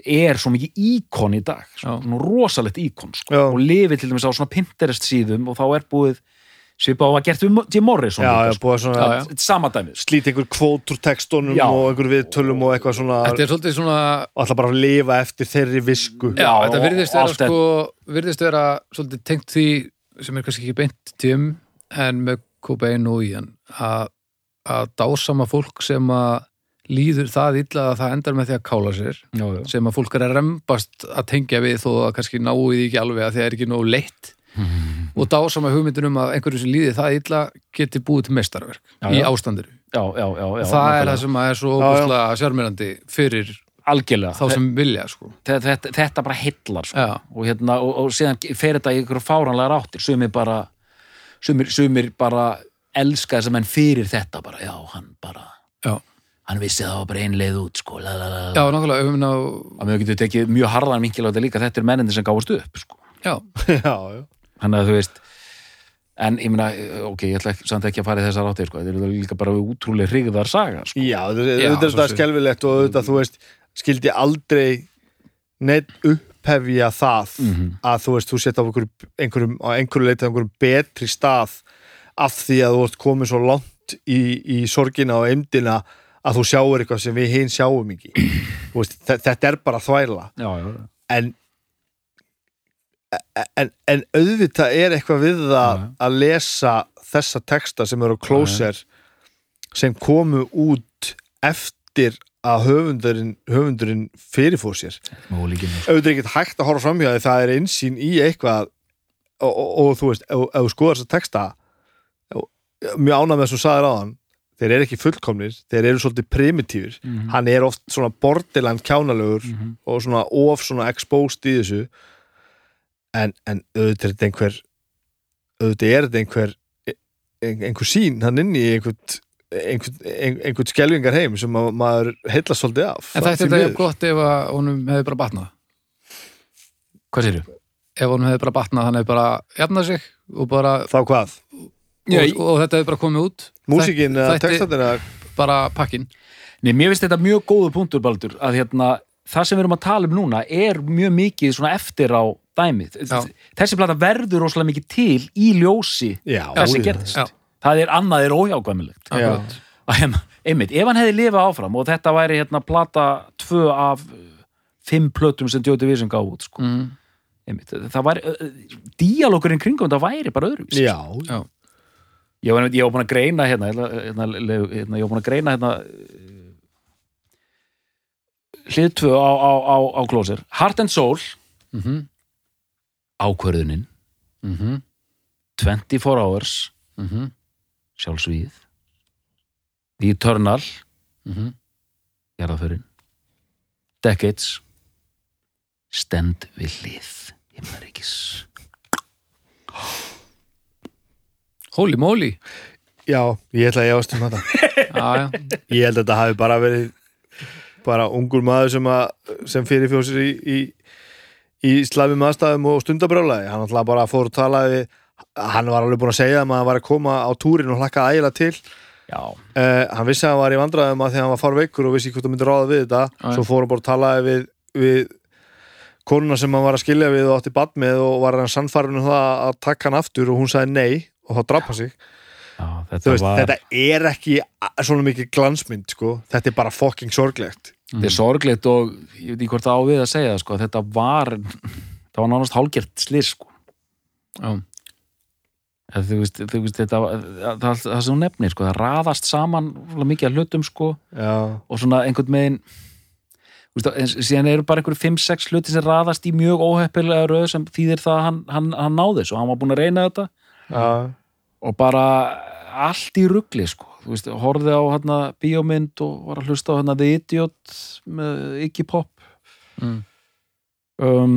er svo mikið íkon í dag, Já. svona rosalegt íkon sko, og lifið til dæmis á svona Pinterest síðum og þá er búið svipa á að gert um Jim Morrison sko. sko. slít einhver kvót úr textunum Já. og einhver viðtölum og eitthvað svona þetta er svolítið svona bara að lifa eftir þeirri visku já, Já, þetta virðist vera sko virðist vera svolítið tengt því sem er kannski ekki beint tím en með Cobain og Ian að, að dásama fólk sem að líður það illa að það endar með því að kála sér já, já. sem að fólk er að rembast að tengja við þó að kannski náu því ekki alveg að það er ekki nógu leitt *laughs* og dásama hugmyndin um að einhverju sem líði það illa geti búið til mestarverk Já, í og það er það sem að er svo óbúslega sjármyrandi fyrir algjörlega þá sem vilja sko. þetta, þetta, þetta bara hillar sko. Og, hérna, og, og síðan fer þetta í ykkur fáranlega ráttir sumir bara sumir, sumir bara elska þess að menn fyrir þetta bara, já, hann bara. Hann vissi að það var bara ein leið út sko, la, la, la, la. Já, nákvæmlega, um ná, að mjög getur tekið mjög harðan vinkil á þetta líka þetta er mennindir sem gáfast upp sko. já, *laughs* já, já. þannig að þú veist en ég meina, ok, ég ætla ekki, samt ekki að fara í þessar áttir sko. þetta er líka bara útrúlega hrigðar saga sko. Já, þetta er- þetta sé. skelfilegt og auðvitað, þú veist, skildi aldrei neitt upphefja það Mhm. að þú veist, þú setja á einhverjum, á einhverju leitað einhverjum betri stað af því að þú ert komið svo langt í, í sorgina og eimdina að þú sjáur eitthvað sem við hinn sjáum ekki. Þú veist, þe- þetta er bara þvæla. Já, já, en en, en auðvitað er eitthvað við það Já. að lesa þessa texta sem eru á Closer sem komu út eftir að höfundurinn, höfundurinn fyrirfór sér. Auðvitað er ekkert hægt að horfa framhjá því það er einsýn í eitthvað og, og, og þú veist, ef þú skoðar þessa texta mjög ánað með þess að sagðir áðan þeir eru ekki fullkomnir, þeir eru svolítið primitífur Mhm. hann er oft svona borderland kjánalegur Mhm. og svona of svona exposed í þessu en, en auðvitað er þetta einhver auðvitað er þetta einhver ein- einhver sín hann inn í einhvern einhvern, ein- einhvern skelvingar heim sem að maður heilla svolítið af en því þetta er gott ef honum hefði bara batnað hvað sér ef honum hefði bara batnað, hann hefði bara jafnað sig og bara, þá hvað? Já, og, og þetta hefði bara komið út Músikinn eða Þætti- textatin eða bara pakkin Nei, mér finnst þetta mjög góður punktur, Baldur, að hérna, það sem við erum að tala um núna er mjög mikið svona eftir á dæmið. Já. Þessi plata verður rosalega mikið til í ljósi Já, þessi já. gerðist. Já. Það er annað er óhjákvæmilegt. Hérna, Einmitt, ef hann hefði lifað áfram og þetta væri hérna plata tvö af fimm plötum sem Jóti Vísum gaf út, sko. mm. Einmitt, það væri, uh, díalókurinn kringum þetta væri bara öðruvísi. Já, já, Ég var, ég var búin að greina hérna, hérna, hérna, hérna ég var búin að greina hérna uh, hlið tvö á, á, á, á klósir. Heart and Soul, mhm, ákvörðunin. Mhm. 24 Hours, mhm, sjálfsvíð The Eternal. Mhm. Jarðaförin Decades. Stend við hlið himnaríkis holy moly. Já, ég ætla að ég ást um þetta. *laughs* Já, já, Ég held að þetta hafi bara verið bara ungur maður sem, að, sem fyrirfjóð sér í, í, í slæmum aðstæðum og stundabrjálaði hann alltaf bara fór að tala við hann var alveg búin að segja að maður var að koma á túrin og hlakka ægilega til. Uh, hann vissi að hann var í vandræðum að því að hann var farveikur og vissi hvort hann myndi ráða við þetta. Já. svo fór hann bara að tala við, við konuna sem hann var að skilja við og átti bad með og var hann sannfærun um það að taka hann aftur og hún sagði nei og þá draf hann sig. Já þetta Þú veist, var þetta er ekki svona mikið glansmynd sko. þetta er bara fucking sorglegt. Þetta er sorglegt og ég veit ekki hvort það á við að segja sko, þetta var það var nánast hálgert slis sko. þú veist, þú veist þetta, það, það, það sem hún nefnir, sko, það raðast saman mikið að hlutum, sko, já, og svona einhvern megin síðan eru bara einhverju 5-6 hluti sem raðast í mjög óheppilega röð sem þýðir það að hann, hann, hann náði þessu, hann var búin að reyna þetta. Já, og bara allt í rugli, sko. Þú veist, horfði á hérna bíómynd og var að hlusta á hérna The Idiot með Iggy Pop. Mm. um,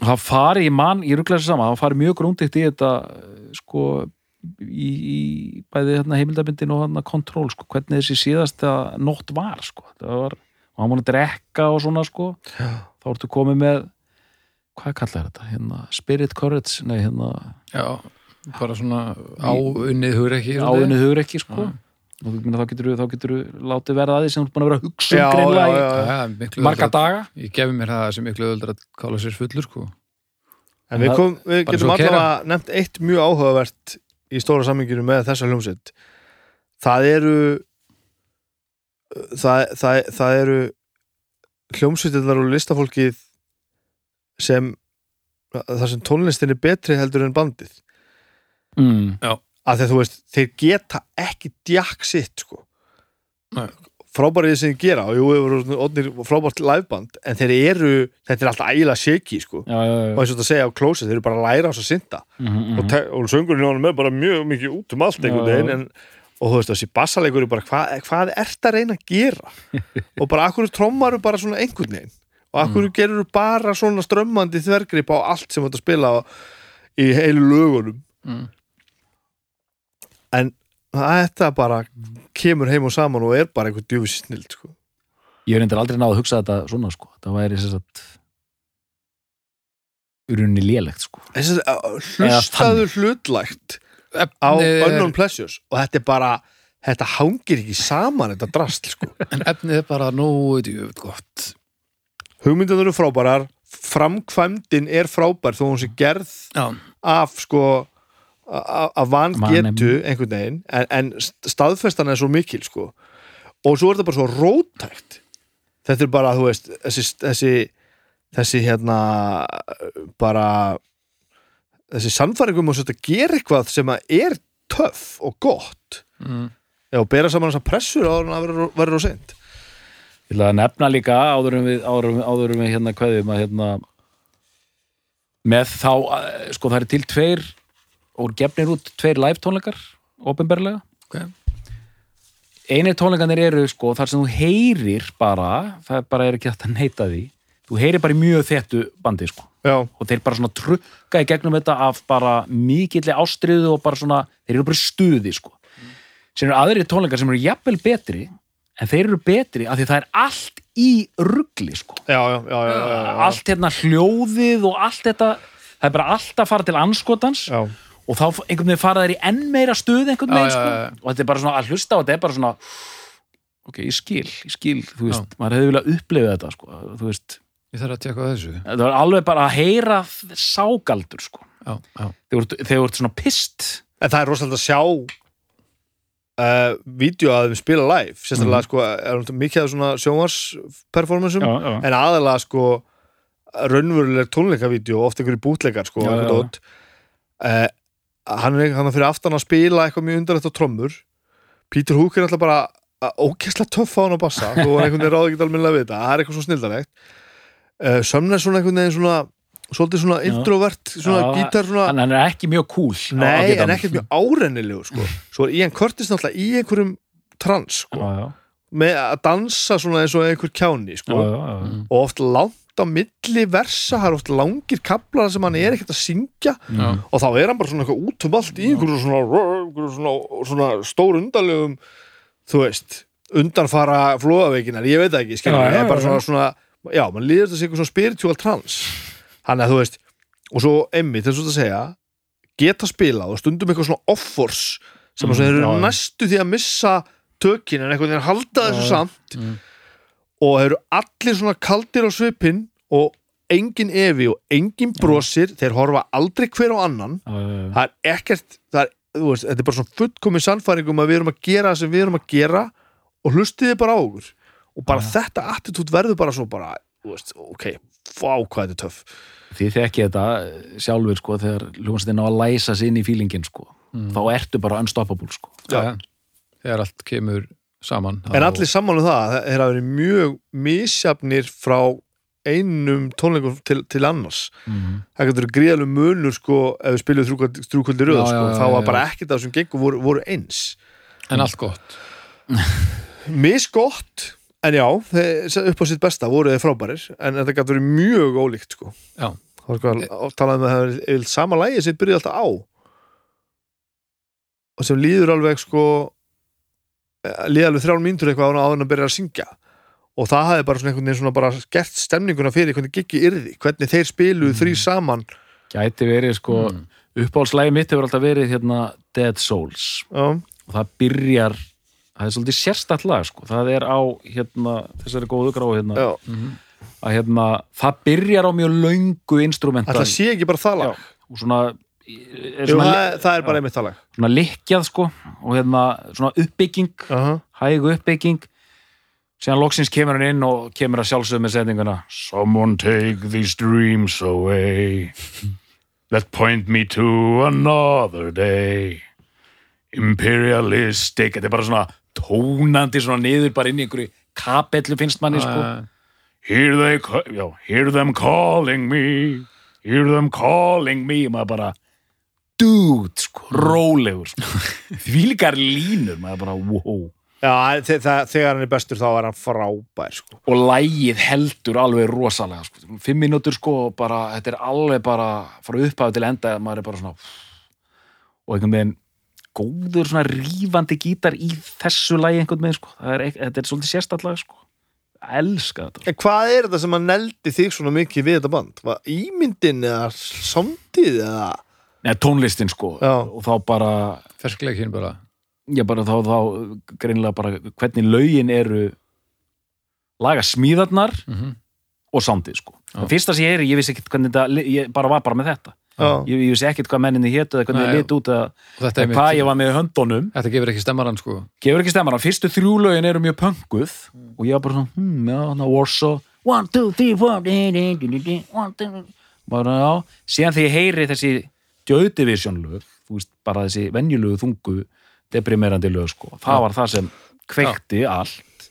það fari í mann, ég ruggla þessu saman, það fari mjög grúndikt í þetta sko í, í bæði hérna, heimildabindin og hérna kontroll, sko, hvernig þessi síðasta nótt var, sko. Það var, og hann múin að drekka og svona, sko. Já. þá ertu komið með hvað kallar þetta, hérna Spirit Courage, nei, hérna já, bara svona áunnið hugur ekki áðunni hugur ekki, sko og þú meina, þá getur þá getur látið verða að því sem þú ert búin að vera að hugsa Já, um greinlega já, í marga daga. Ég gefi mér það sem miklu öðuldra að kála sér fullur sko. en við, kom, við getum allavega nefnt eitt mjög áhugavert í stóra samminginu með þessa hljómsveit. Það eru það, það, það eru hljómsveitirnar og listafólkið sem það sem tónlistin er betri heldur en bandið mm. að þú veist, þeir geta ekki djakk sitt sko frábærið sem þeir gera og jú, vorum odnir frábært liveband en þeir eru, þetta er alltaf ægilega shaky sko já, já, já. og eins og þetta segja á Closet, þeir eru bara að læra á þess að synda Mm -hmm. og, og söngurinn hjá hann er bara mjög mikið út um allt einhvern veginn en, og þú veist þessi bassalegur er bara hvað, hvað ert að reyna að gera *laughs* og bara akkur trommaru bara svona einhvern veginn og akkur mm. gerur bara svona strömmandi þvergrip á allt sem að spila á, í heilu lögunum Mm. En þetta bara kemur heim og saman og er bara einhver djúfi snild sko. Ég endur aldrei náð að hugsa þetta svona sko. Það væri sem sagt urunni lélegt sko. Þessi, hlustaðu hlutlægt á Unknown Pleasures og þetta er bara þetta hangir ekki saman þetta drast sko. *laughs* En efnið er bara djúft gott hugmyndan eru frábærar framkvæmdin er frábær þó hún sé gerð Já, af sko a- af vangetu einhvern veginn en, en staðfestan er svo mikil sko. Og svo er þetta bara svo rótækt þetta er bara, þú veist þessi, þessi, þessi hérna bara þessi sannfæringum og þetta gera eitthvað sem að er töff og gott. Mm. Já, og bera saman þessa pressur áður en að verður á seint. Ég ætla að nefna líka áður en við, áður áður en við hérna kveðum að hérna með þá, eh, sko það er til tveir og gefnir út tveir live tónleikar opinberlega ok eini tónleikanir eru sko þar sem þú heyrir bara, það bara er ekki hægt að neita því þú heyrir bara í mjög þettu bandi sko Já, og þeir bara svona trukka í gegnum þetta af bara mikilli ástriðu og bara svona, þeir eru bara stuði sko. sem eru aðri tónleikar sem eru jafnvel betri en þeir eru betri af því það er allt í ruggli sko. já, já, allt hérna hljóðið og allt þetta það er bara allt að fara til anskotans já. Og þá einhvern veginn fara þeir í enn meira stuð einhvern Já, veginn já, sko. já, já. og þetta er bara svona að hlusta og þetta er bara svona ok, ég skil, ég skil þú veist, maður hefði viljað upplifa þetta sko. þú veist, Ég þarf að tjekka þessu það var alveg bara að heyra ságaldur sko. Já, já, þegar þú ert- svona pist En það er rosalega að sjá uh, vídeo að þeim spila live sérstaklega sko, er mikið af svona sjónvarsperformansum já. en aðalega sko raunveruleg tónleikavídeó, oft einhverju bútleikar sko, Já, já. dót uh, hann er hann er fyrir aftan að spila eitthvað mjög undarlegt á trommur. Peter Hook er alltaf bara ógeðslega töff á hann að bassa. Þú var einhvern veginn ráð ekki almennilega við þetta. Það er eitthvað svo snildalegt uh, Sömn er svona einhvern veginn svona svolítið svona introvert svona Já, gítar svona hann hann er ekki mjög cool á- á Nei, gitarnum. en ekkert mjög árennilegur sko. Svo er Ian Curtis náttúrulega í einhverjum trans sko, já, með að dansa svona eins og einhver kjáni já, sko. og oft langt á milli versa, það er oft langir kaplar sem hann er ekkert að syngja. Já. og þá er hann bara svona eitthvað út um allt í einhverju svona, einhverju svona, svona stór undarlegum þú veist, undanfara flóðaveikinar, ég veit það ekki, skilur Já, það er bara svona, svona, já, mann líður þetta sig eitthvað svona spiritual trans hann að þú veist, og svo emmi, þess að segja geta spilað og stundum eitthvað svona offors sem að Mm, eru næstu því að missa tökin en eitthvað þeir halda þessu samt. Mm. Og þeir eru allir svona kaldir á svipinn og engin evi og engin brosir þeir horfa aldrei hver á annan Já, já, já. það er ekkert það er, þú veist, þetta er bara svona fullkomin sannfæringum að við erum að gera það sem við erum að gera og hlustiði bara á okkur og bara Já. þetta attitút verður bara svo bara, þú veist, ok, fá hvað þetta er töff Þið þekki þetta eh, sjálfur sko þegar hljómsveitin á að læsa sig inn í fílingin sko Mm. þá ertu bara unstoppable sko Já, já. Þegar allt kemur saman. En allir saman um það, þeir hafa verið mjög misjafnir frá einum tónleikum til, til annars. Mm. það getur gríðalum munur sko ef við spilum þrjúkvöldi röð sko, þá var bara ekkert af þessum gengum voru, voru eins. En allt gott. *laughs* Misgott en já, upp á sitt besta voru þeir frábærir en þetta getur verið mjög ólíkt sko. Já. þá er sko að að það er sama lægi sem byrja alltaf á. Og sem líður alveg sko líður alveg þrjálf mínútur eitthvað áður en að byrja að syngja. Og það hafi bara svona einhvern veginn svona bara gert stemninguna fyrir hvernig giggi yrði hvernig þeir spiluðu Mm. þrý saman. Gæti verið sko Mm. uppáhaldslægi mitt hefur alltaf verið hérna Dead Souls. Já, og það byrjar það er svolítið sérstætt lag sko. Það er á hérna þessari góðu grá hérna. Já. að hérna það byrjar á mjög löngu instrumenta að það sé ekki bara það lag? Og svona er Jú, það, það er bara einmitt það lag. Svona likkjað sko og hérna svona uppbygging uh hægu uppbygging. Síðan loksins kemur hann inn og kemur að sjálfsögðu með setninguna Someone take these dreams away. That point me to another day. Imperialistic. Þetta er bara svona tónandi svona niður bara inn í einhverju kapellu finnst manni sko. Uh, hear, they, já, hear them calling me. Hear them calling me. Maður bara dude, sko, rólegur sko. *laughs* því líkar línur maður bara, wow Já, þegar hann er bestur þá er hann frábær sko. og lægið heldur alveg rosalega sko. fimm mínútur sko bara, þetta er alveg bara frá upphafi til enda maður er bara svona og einhvern veginn góður svona rífandi gítar í þessu lægi einhvern veginn sko er, eit- þetta er svolítið sérstallega sko elska þetta En hvað er þetta sem að neldi þig svona mikið við þetta band? Var ímyndin eða samtíð eða Nei, tónlistin sko. Já. og þá bara, ferskleikin bara. Já bara þá, þá greinilega bara hvernig lögin eru laga smíðarnar mm og soundið sko. Það fyrsta sem ég er, ég vissi ekkert hvernig þetta ég bara var bara með þetta. Já, ég, ég vissi ekkert hvað menninni hétu eða hvernig Nei, það lit út er hvað ég var með höndunum. Þetta gefur ekki stemmaran sko. Gefur ekki stemmar, fyrstu þrjú lögin eru mjög pönguð og ég var bara svona, hmm, já, ná, Warsaw. One, two, three, four. Bara, já, síðan þegar ég heyri þessi stjóðdivisjónlög þú veist, bara þessi venjulegu þungu deprimerandi lög, sko það var það sem kvekti Já. allt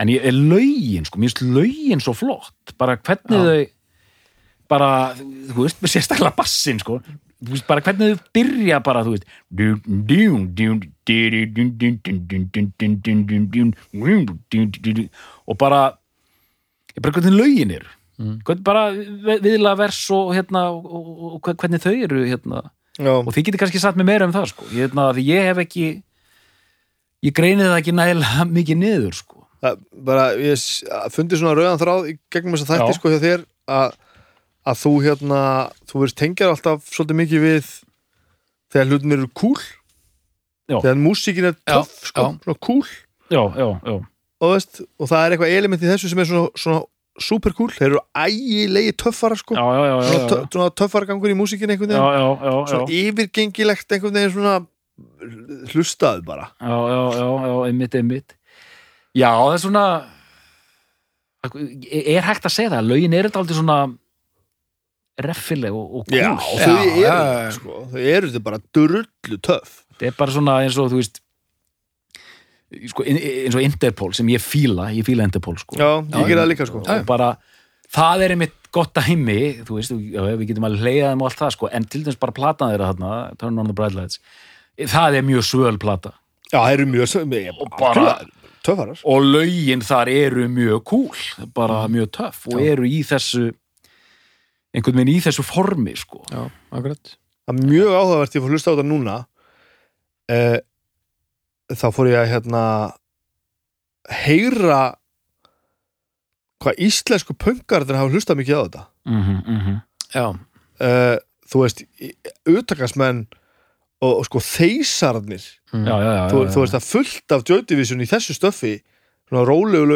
en ég er laugin, sko mér finnst laugin svo flott bara hvernig Já. þau bara, þú veist, með sérstaklega bassin, sko þú veist, bara hvernig þau byrja bara, þú veist og bara ég bara hvernig laugin er hvernig bara við- viðla vers og hérna og, og, hvernig þau eru hérna. Og þið getur kannski satt mig meira um það sko. Hérna, því ég hef ekki ég greini það ekki nægilega *laughs* mikið niður sko. Það, bara ég fundi svona rauðan þráð í gegnum þess að þætti sko hjá þér að, að þú hérna þú verður tengjar alltaf svolítið mikið við þegar hlutin eru cool. Já. þegar músíkin er töff sko, cool. Já, já, já, og, veist, og það er eitthvað element í þessu sem er svona, svona super cool, þeir eru ægilegi töffara sko, já, já, já, já, svona, já, tö- svona töffara gangur í músíkin einhvern já, veginn, já, já, já. svona yfirgengilegt einhvern veginn svona hlustaðu bara. Já, já, já, já, einmitt, einmitt. Já, það er svona er hægt að segja það lögin er þetta aldrei svona reffileg og, og Já, cool. og þau Já, eru já, það, já. sko, þau eru þetta bara drullu töff. Þetta er bara svona eins og þú veist sko, in- eins og Interpol sem ég fíla, ég fíla Interpol sko. Já, ég já. það líka sko. Og bara, það er einmitt gott dæmi, þú veist, já, við getum alveg hleyjað þeim og allt það, sko, en til dæmis bara platan þeirra þarna, Turn on the Bright Lights það er mjög svöl plata. Já, það eru mjög mjög- Og bara- töffarar. Og lögin þar eru mjög cool bara mjög töff og eru í þessu einhvern veginn í þessu formi, sko. Já, akkurat. Það er mjög áhugavert, ég fór að hlusta á þetta núna eh, þá fór ég að hérna heyra hvað íslensku pöngarðin hafa hlustað mikið á þetta. Mm -hmm, já, eh, þú veist, utakasmenn og, og sko þeysarnir. Mm. já, já, já, þú, þú veist að fullt af Joy Division í þessu stöffi svona rólegu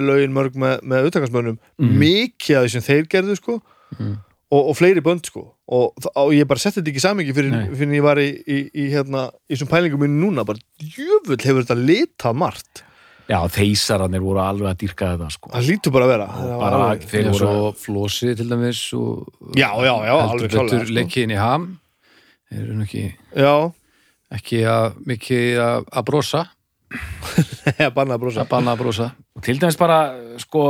lögin mörg með, með utakasmönnum Mhm. mikið af því sem þeir gerðu sko. Mhm. og, og fleiri bönd sko og, og ég bara setti þetta ekki samingi fyrir, Nei. fyrir ég var í, í, í hérna í þessum pælingum mínu núna. Bara djöfull hefur þetta litað margt. Já, þeysararnir voru alveg að dýrka þetta, sko. Það lítur bara að vera. Bara alveg- þeir voru og Flósi til dæmis og Já, já, já, alveg heldur betur sko. leikiðin í ham. Þeir eru nú ekki, já, ekki að, mikið að, að brosa. Banna *laughs* að banna að brosa. Til dæmis bara, sko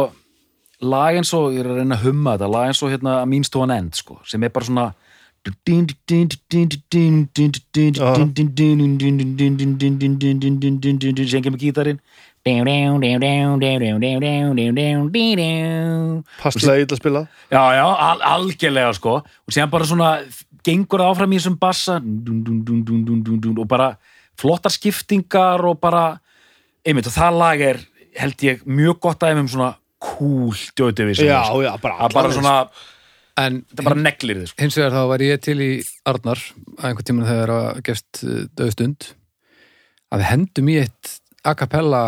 lag eins og, ég er að reyna að humma þetta lag eins og hérna Means to an End, sko sem er bara svona sem kemur gítarinn passlega illa spilað já, já, al algjörlega sko og sem bara svona gengur það áfram í þessum bassa og bara flottar skiptingar og bara einmitt og það lag er held ég mjög gott aðeim um svona cool djóðdevis já, já, bara, það bara svona, en það bara neglir þið sko. hins vegar þá var ég til í Arnar að einhvern tímann þegar að gefst döðstund að við hendum í eitt a cappella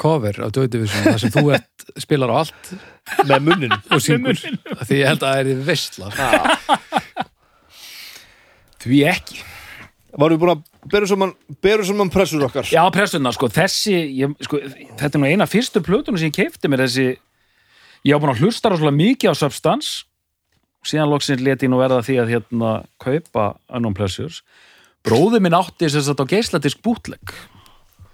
cover á Division þar sem þú ert, spilar á allt. Með munnin og syngur. Því ég held að það er í veistla því ekki. Varum við búin að beru saman, saman pressur okkar. Já, pressunna, sko, þessi ég, sko, þetta er nú eina fyrstu plötunum sem ég keipti mér þessi ég var búin að hlusta rosalega mikið á Substance. Síðan loksins leti ég nú verða því að hérna kaupa Unknown Pleasures bróði minn átti þess að á geisladisk bútleg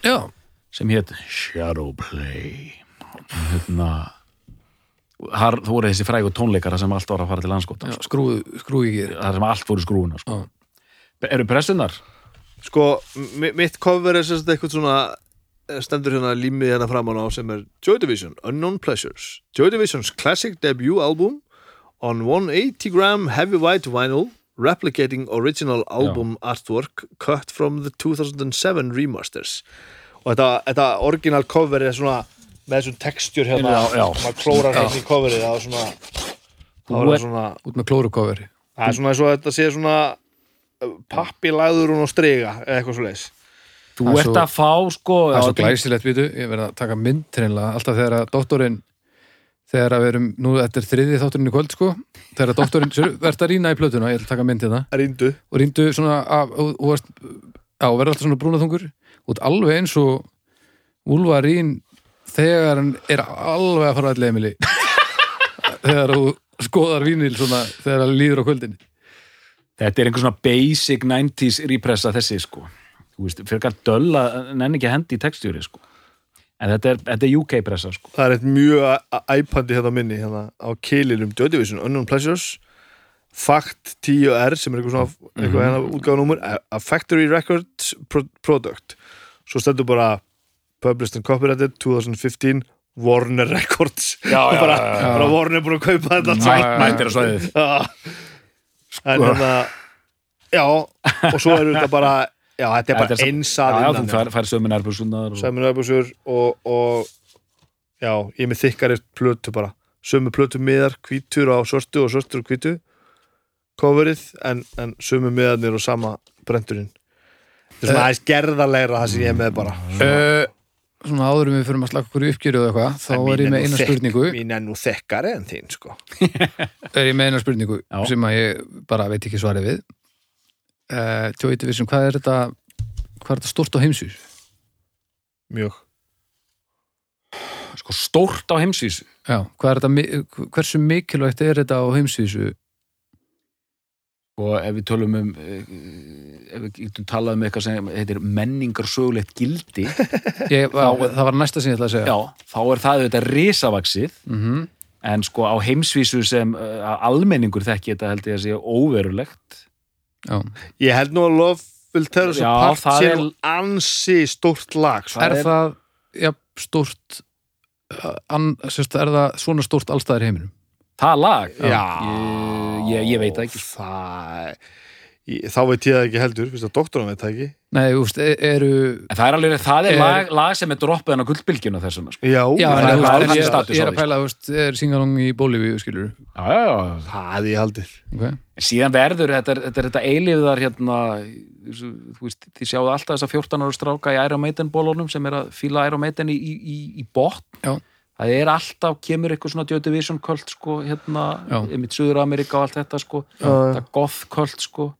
já, sem hétt Shadowplay hérna þar, þú voru þessi frægu tónleikara sem allt var að fara til landskóta já skrúi, skrúi ekki þar sem allt voru skrúuna sko. Já. Eru pressunar? Sko, mi- mitt cover er sérst eitthvað svona eh, stendur hérna límið hérna framan á sem er Joy Division, Unknown Pleasures. Joy Division's classic debut album on 180 gram heavy white vinyl replicating original album artwork cut from the 2007 remasters. Og þetta, þetta original cover er svona með þessum textjur hérna Já, já. maður klórar hérna í coverið það er svona svona út með klórukoferi það er svona eins og þetta sé svona pappi lagður hún á strega eða eitthvað svo leis Þú Það er ert svo- að fá sko það er svo glæsilegt vitu, ég verð að taka mynd hreinlega, alltaf þegar að doktorinn þegar að við erum, nú þetta er þriði þátturinn í kvöld sko, þegar að doktorinn verður að rýna í plötuna, ég ætla að taka mynd hérna. Ríndu og rýndu svona af, og, og, varst, á, verður alltaf svona brúnaþungur. Út alveg eins og Úlfarín þegar hann er alveg að fara allir emili *laughs* þegar þú skoðar vínil svona þegar hann líður á kvöldin Þetta er einhver svona basic 90s repressa þessi sko. Fyrir að dölla nenni ekki að hendi í textjúri sko. En þetta er, þetta er UK pressa sko. Það er eitt mjög æpandi hérna minni hérna á kilinum Joy Division Unknown Pleasures Fact 10R sem er eitthvað svona eitthvað hérna útgáðanúmur a, Factory Records pro product. Svo stendur bara Published and Copyrighted 2015 Warner Records. Já, *laughs* já, bara, já, bara Warner er búin að kaupa þetta. Mættir að svæðið. *laughs* Já. En hérna já, og svo er þetta bara já, þetta er bara er eins að já, þú innan fær, fær sömu nærbusunar og... Sæmur Öbusur og, og já, ég er með þykkari plötu bara. Sömu plötu miðar, hvítur á svörtu og svörtur og hvítu coverið, en, en sömu miðarnir og sama brenturinn. Þetta er svona aðeins gerðarlegra það sem ég er með bara. Uh, svona áður en við fyrir að slaka okkur í uppgjöru og eitthvað, þá En er ég með eina spurningu mín er nú þekkari en þín sko *laughs* er ég með eina spurningu Já. sem að ég bara veit ekki svarið við uh, Joy Division, hvað er þetta hvað er þetta stórt á heimsvís? mjög Sko stórt á heimsvísu Já, hvað er þetta, hversu mikilvægt er þetta á heimsvísu? Og ef við tölum um eh, ef við getum talað um eitthvað sem heitir menningar sögulegt gildi *laughs* Ég, það var næsta sem ég ætla að segja já, þá er það auðvitað risavaksið mm en sko á heimsvísu sem uh, almenningur þekki þetta held ég að sé óverulegt já. ég held nú að Love Will Tear Us Já, Apart það sé er- nú ansi stórt lag sko. Er, er- það ja, stórt uh, an, sérst, er það svona stórt allstæðir heiminum? Það lag Já. ég, ég, ég veit það ekki það ég, þá veit ég það ekki heldur, fyrst að doktoran veit það ekki Nei, úst, e- eru en það er alveg, það er, Er- lag, lag sem er droppið hann á gullbylgjuna þessum sko. já, Já, það en, er úst, alveg en ég, status ég á er því, að pæla, úst, er singalong í Bólivíu, skilur já, já, já. það ég haldið okay. En síðan verður þetta, er- þetta er þetta eilíðar hérna, þú veist, þið sjáðu alltaf þessa 14 ára stráka í Iron Maiden bólunum sem er að fíla Iron Maiden í, í, í, í botn Já. Það er alltaf, kemur eitthvað svona Joy Division kvöld sko, hérna, mitt Suður Amerika og allt þetta sko, Já. þetta goth kvöld sko.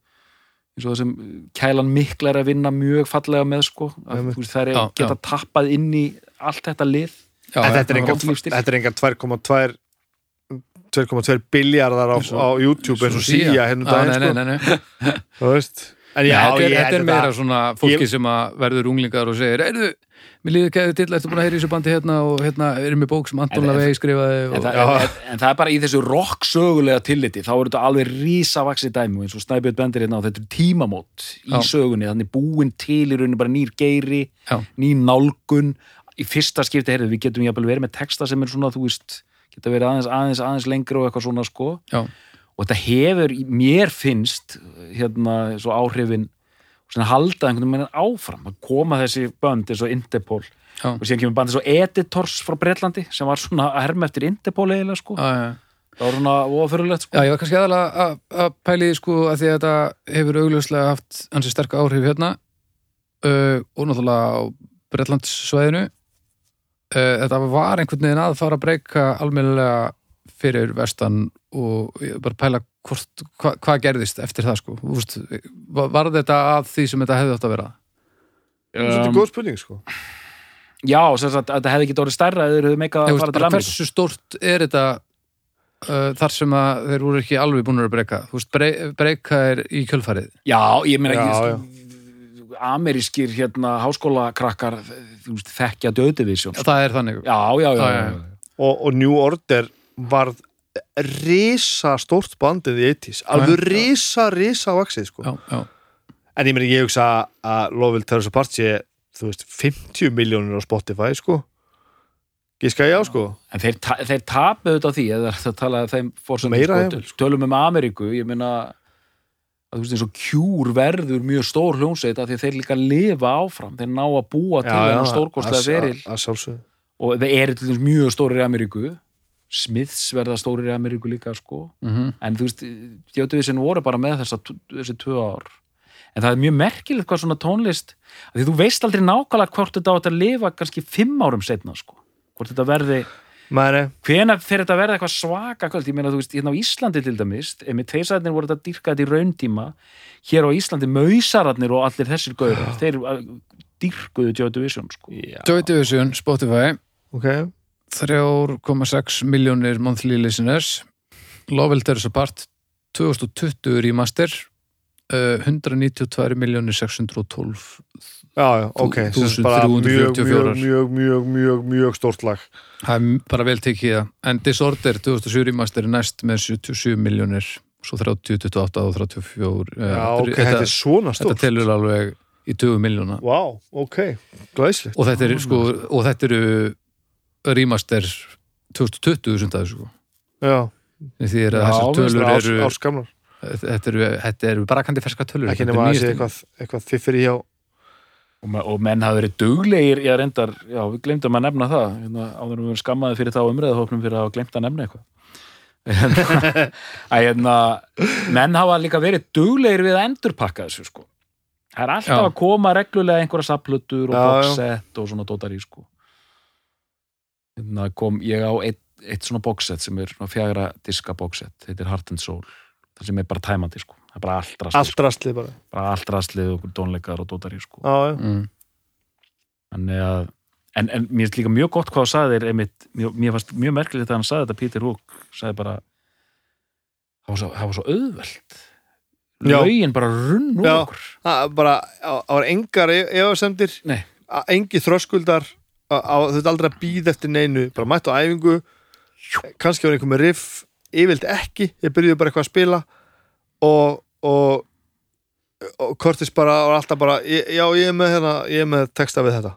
Eins og það sem kælan mikla er að vinna mjög fallega með sko, að, veist, það er Já, geta já. tappað inn í allt þetta lið. Já, en þetta er er engan 2,2 2,2 biljardar á, á YouTube eins og síja hérna um daginn nei, sko. nei, nei, nei. þú veist Já, þetta er, þetta er meira að svona fólki Ég- sem verður unglingar og segir, heyrðu, mér líður gæði til eftir búin að heyra í þessu bandi hérna og hérna erum við bók sem Anton En- Lavey skrifaði en, og, það, Já. en, en það er bara í þessu rock sögulega tilliti þá er þetta alveg rísavaxið dæmi og eins og Snæbjörn bendir hérna á þetta er tímamót í Já. sögunni, þannig búin til í rauninni bara nýr geiri, Já. ný nálgun í fyrsta skipti, heyrðu, við getum jafnvel verið með texta sem er svona, þú veist geta verið aðeins, aðeins, aðeins og þetta hefur, mér finnst hérna, svo áhrifin svona halda einhvern veginn áfram að koma þessi bönd eins og Interpol. Já. og síðan kemur band eins og Editors frá Bretlandi sem var svona að herma eftir Interpol eiginlega sko, já, já. það var svona ofurulegt sko. Já, ég var kannski aðalega að- pæli sko að því að þetta hefur augljóslega haft ansi sterk áhrif hérna. Uh, og náttúrulega á Bretlandssvæðinu. Uh, þetta var einhvern veginn að fara að breyka almennilega fyrir vestan og bara pæla hvort, hva, hvað gerðist eftir það sko. Úst, var, þetta að því sem þetta hefði átt að vera? Þetta er um, góð spurning sko. Já, sem sagt, þetta hefði ekki orðið stærra eða þeir hefðu meika að fara til Ameríku. hversu stórt er þetta uh, þar sem að þeir voru ekki alveg búin að breyka? Breyka er í kjölfarið. Já, ég meina Já, ekki amerískir hérna háskólakrakkar þekkja döðdivisjón Já, það er þannig. Já, já, já, Já, já, já. og, og New Order varð risa stórt bandið í 80s alveg risa, risa vaksið sko. Já, já. en ég meni ég hugsa að Love Will Tear Us Apart sé þú veist 50 miljónir á Spotify sko. Gíska ég á sko. En þeir, ta þeir tapu auðvitað á því það tala þeim fórsöndum Meira, sko, tölum um Ameríku ég meina að þú veist eins og kjúr verður mjög stór hljónsveit af því þeir líka lifa áfram. Þeir ná að búa til þennan stórkostlega veril og þeir eru til þess mjög stórir í Ameríku Smiths verða stórir í Ameríku líka sko. Mhm. en þú veist, Djótivísin voru bara með þessa, þessi tvö ár. En það er mjög merkilegt hvað svona tónlist af því þú veist aldrei nákvæmlega hvort þetta á þetta að lifa kannski fimm árum setna sko. hvort þetta verði hvenær fer þetta að verða eitthvað svaka kvöld? Ég meina þú veist, hérna á Íslandi til dæmis emi tveisæðinir voru þetta dýrkað í rauntíma. Hér á Íslandi mausararnir og allir þessir gaurar, þeir uh, dýrkuðu Joy Division sko. Joy Division, Spotify. Ok 3,6 miljónir monthly listeners. Love Will Tear Us Apart 2020 remaster uh, 192 miljónir 612 já, ok bara mjög, 1344. mjög, mjög, mjög, mjög, mjög stórt lag. Það er bara vel tekið það en Disorder 2007 remaster er næst með 77 miljónir svo 30, 28 og 34 já, ok, þetta er svona þetta stórt telur alveg í 20 miljóna wow, ok, glæslegt og þetta er sko og þetta eru remaster 2020 sem það er sko. Já, því er að þessar tölur árs, eru árskamlar þetta eru, þetta eru bara kandi ferska tölur ekki nema er að sé nýjustu. eitthvað, eitthvað fiffir hjá og, me- og menn hafa verið duglegir já, reyndar, já, við glemdum að nefna það. Hérna, áður en við erum skammaði fyrir þá umræða hópnum fyrir að hafa glemt að nefna eitthvað. *laughs* Að hérna menn hafa líka verið duglegir við að endurpakka þessu sko. Það er alltaf Já. að koma reglulega einhverja saplutur og Já, já. boxset og svona dótar í sko kom ég á eitt, eitt svona boxset sem er svona fjagra diska boxset, þetta er Heart and Soul það sem er bara tæmandi sko það er bara allt rastlið, allt rastlið bara sko. bara allt rastlið og tónleikar og dótar í sko já, já, mm. Þannig að, en, en mér finnst líka mjög gott hvað það sagði þér, einmitt, mjög, mér fannst mjög merkilegt að hann sagði þetta, Peter Hook, sagði bara, það var svo, það var svo auðvelt. Já. Lögin bara runn úr Já. okkur. það bara, það var engar e- efasemdir engi þröskuldar þú veit aldrei að býða eftir neinu bara mætt á æfingu. Kannski var einhver með riff, yfirlt ekki ég byrjuði bara eitthvað að spila. Og og, og Curtis bara var alltaf bara ég- já ég er með, hérna, ég er með texta við þetta.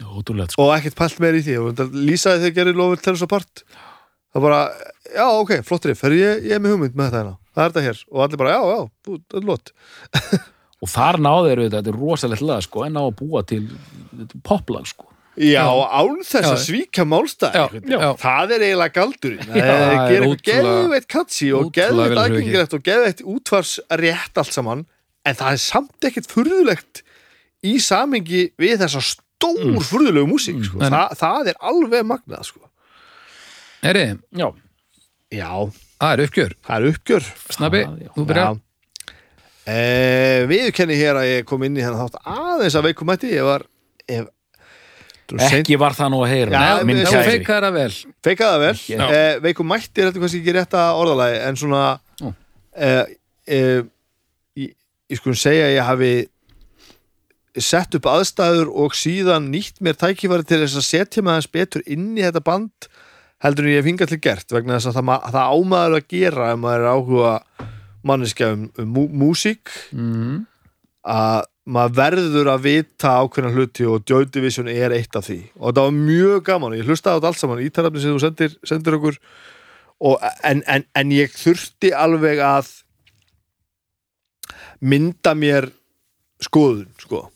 Ótrúlegt, sko. og ekkert pælt meir í því. Og lýsaði þegar gerir lofið þess að part. Það bara, já ok, flott riff. Herri, ég, ég er með hugmynd með þetta hérna, það er þetta hér. Og allir bara, já, já, þú, er lott *laughs* Og þar náðu þeir auðvitað, þetta er rosalegt lag, sko, en ná að búa til þetta poplag, sko. Já, án þess að svíka málstæð það er eiginlega galdurinn. Það er er ótrúlega- geðveitt katsi og geðveitt aðgengilegt og geðveitt útvarsrétt allt saman en það er samt ekkert furðulegt í samingi við þessa stór mm. furðulegu músík sko. Nei, nei. Þa, það er alveg magnað sko. Eri, Já, Já, það er uppgjör. Það er uppgjör. Snabbi, þú byrja Já. Eh, Viðurkenni hér að ég kom inn í hennar þátt aðeins að veikum mætti ég var ef, ekki var það nú að heyra. Já, Nei, minn við- Þú kæri. feikar það vel feikaði það vel eh, veikum mætti er þetta kannski ekki rétta orðalagi en svona Ó. eh, eh, ég, ég skulum segja að ég hafi sett upp aðstæður og síðan nýtt mér tækifæri til þess að setja mig aðeins betur inn í þetta band heldur en ég hef hingað til gert vegna þess að það, ma- það ámaður að gera ef maður er áhuga manneskja um, um mú, músík mm. að maður verður að vita ákveðna hluti og Joy Division er eitt af því og það var mjög gaman og ég hlustaði á þetta allt saman ítarafni sem þú sendir, sendir okkur og, en, en, en ég þurfti alveg að mynda mér skoðun sko.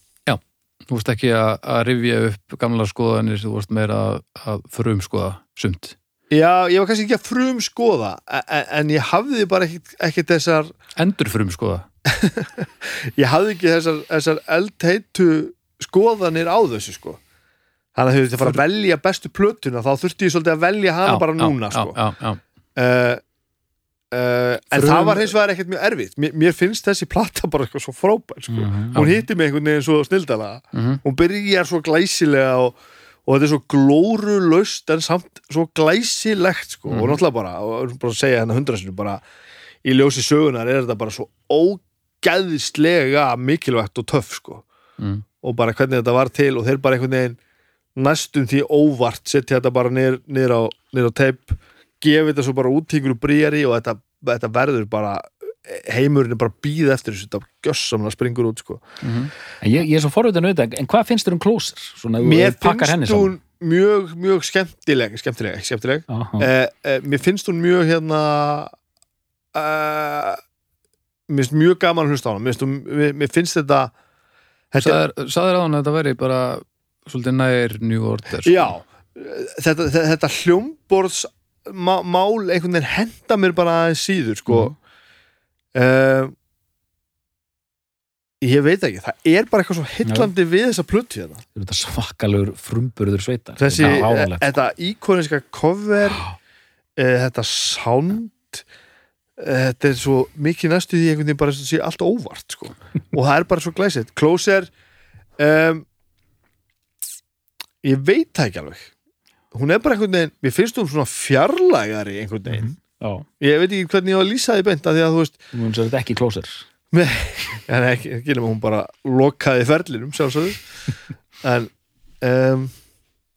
Þú veist ekki að, að rifja upp gamla skoðanir, þú veist meira að, að frum skoða sumt já, ég var kannski ekki að frum skoða en, en ég hafði bara ekkit þessar Endur frum skoða *laughs* ég hafði ekki þessar, þessar eldheitu skoðanir á þessu sko þannig að þau þurfti að fara að velja bestu plötuna þá þurfti ég svolítið að velja hana Já, bara núna já, sko já, já, já. uh, uh, en Frum- það var hins vegar ekkert mjög erfitt mér, mér finnst þessi plata bara eitthvað svo frábær sko. Mhm. hún hitti mig einhvern veginn svo snildala Mhm. hún byrjar svo glæsilega og, og þetta er svo glórulaust en samt svo glæsilegt sko. Mhm. og náttúrulega bara, og bara að segja hennar hundrasinu bara í ljósi sögunar er þetta bara svo ógæðislega mikilvægt og töff sko. Mm. og bara hvernig þetta var til og þeir bara einhvern veginn næstum því óvart setja þetta bara niður, á, á teip gefa þetta svo bara út í ykkur brýjari og þetta, þetta verður bara heimurinn er bara býð eftir þessu þetta gjössamlega springur út sko. en ég, ég er svo forveitin auðvitað, en hvað finnst þér um Closer? Svona, mér finnst hún mjög, mjög skemmtileg skemmtileg, ekki skemmtileg eh, eh, mér finnst hún mjög hérna eh, mér finnst mjög gaman að hlusta á hana mér hún, mér, mér finnst þetta Saður á hann að þetta væri bara svolítið nær New Order sko. já þetta, þetta, þetta hljómborðs má, mál einhvern veginn henda mér bara síður sko mm. Ég veit ekki það er bara eitthvað svo hillandi við þessa plötu hérna. Þetta svakalegur frumburður sveitar. Þessi, Þetta sko. þetta íkoniska cover e, þetta sound e, þetta er svo mikið næstu því einhvern veginn bara sem sé allt óvart sko. *laughs* og það er bara svo glæsitt Closer um, ég veit það ekki alveg. Hún er bara einhvern veginn, mér finnst hún svona fjarlægari einhvern veginn. Já, ég veit ekki hvernig ég var að lýsa því beint af því að þú veist, hún sér ekki Closer. *laughs* En ekki, ekki nema hún bara lokaði ferlinum sjálfsögðu. En um,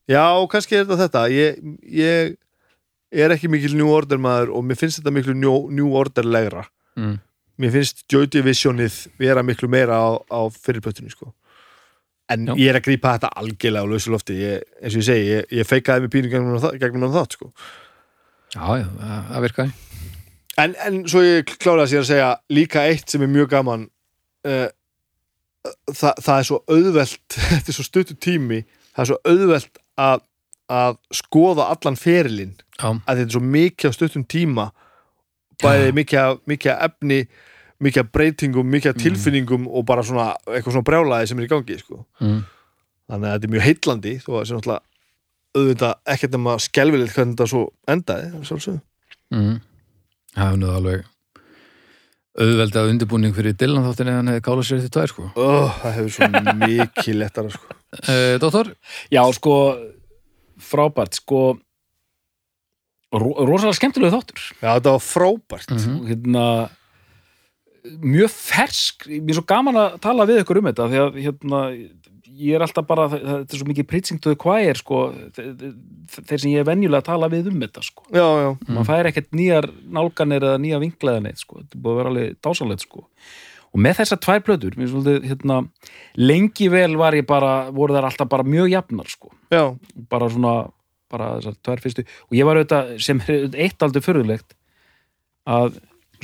já, kannski er þetta þetta. Ég, ég er ekki mikil New Order maður og mér finnst þetta miklu New, new Order legra. Mm. mér finnst Joy Divisionið vera miklu meira á, á fyrirpötunni sko. En Já. ég er að grípa þetta algjörlega á lausu lofti. Ég, eins og ég segi, ég, ég feikaði mig pínu gegnum gegnum það sko Já, já, það virkaði. En, en svo ég kláraði sér að segja líka eitt sem er mjög gaman uh, það, það er svo auðvelt *laughs* þetta er svo stuttu tími það er svo auðvelt að, að skoða allan ferilinn. Að þetta er svo mikið á stuttum tíma bæði mikið, af efni mikið af breytingum, mikið af tilfinningum og bara svona eitthvað svona brjálaði sem er í gangi sko. mm. þannig að þetta er mjög heitlandi þó að það sé náttúrulega auðvitað ekkert nema skelvilegt hvernig þetta svo endaði sjálfsögðu. Mm. Það er nú alveg auðveldi að undirbúning fyrir Dylan þáttin eða hann hefði kála sér því tvær sko. oh, það hefur svo mikið lettara sko. *laughs* uh, Dóttor, Já, sko, frábært sko ro rosalega skemmtilegu þáttur Já, þetta var frábært Mhm. hérna mjög fersk, mér er svo gaman að tala við ykkur um þetta því að hérna ég er alltaf bara, þetta er svo mikið preaching to the choir sko, þe- þe- þeir sem ég er venjulega að tala við um þetta sko. Já, já, maður fær ekkert nýjar nálganir eða nýja vinklaðan eitt sko, þetta búið að vera alveg dásalegt sko. Og með þessar tvær plötur, mér svolítið hérna, lengi vel var ég bara voru þær alltaf bara mjög jafnar sko. Já, bara svona, bara þessar tvær fyrstu. Og ég var auðvitað, sem eitt aldrei förðulegt að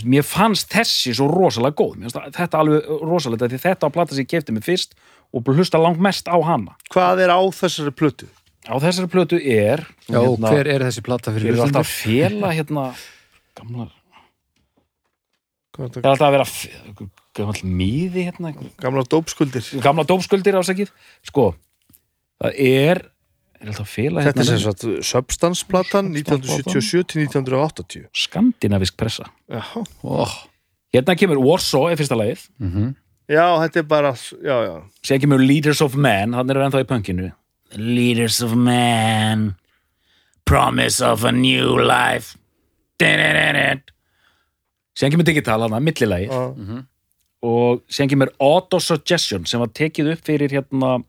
mér fannst þessi svo rosalega góð. Mér fannst þetta alveg rosalegt af því þetta á plata sem ég kefti mig fyrst og hlusta langt mest á hana. Hvað er á þessari plötu? á þessari plötu er já, hver er þessi plata ég fyrir er alltaf að fela hérna gamla, það er alltaf að vera gammal mýði hérna. Gamlar dópskuldir. Gamla dópskuldir ásakið sko, það er er fela Þetta er sem hérna sagt Substance-platan 1977 til 1980 skandinavisk pressa. Já, oh. hérna kemur Warsaw er fyrsta lagið. Mm já þetta er bara Já, já, Sér kemur Leaders of Man, hann er ennþá í punkinu. Leaders of Man, Promise of a New Life. Sér kemur Digital, hann að millilagi. já. Og sér kemur Auto-Suggestion sem var tekið upp fyrir hérna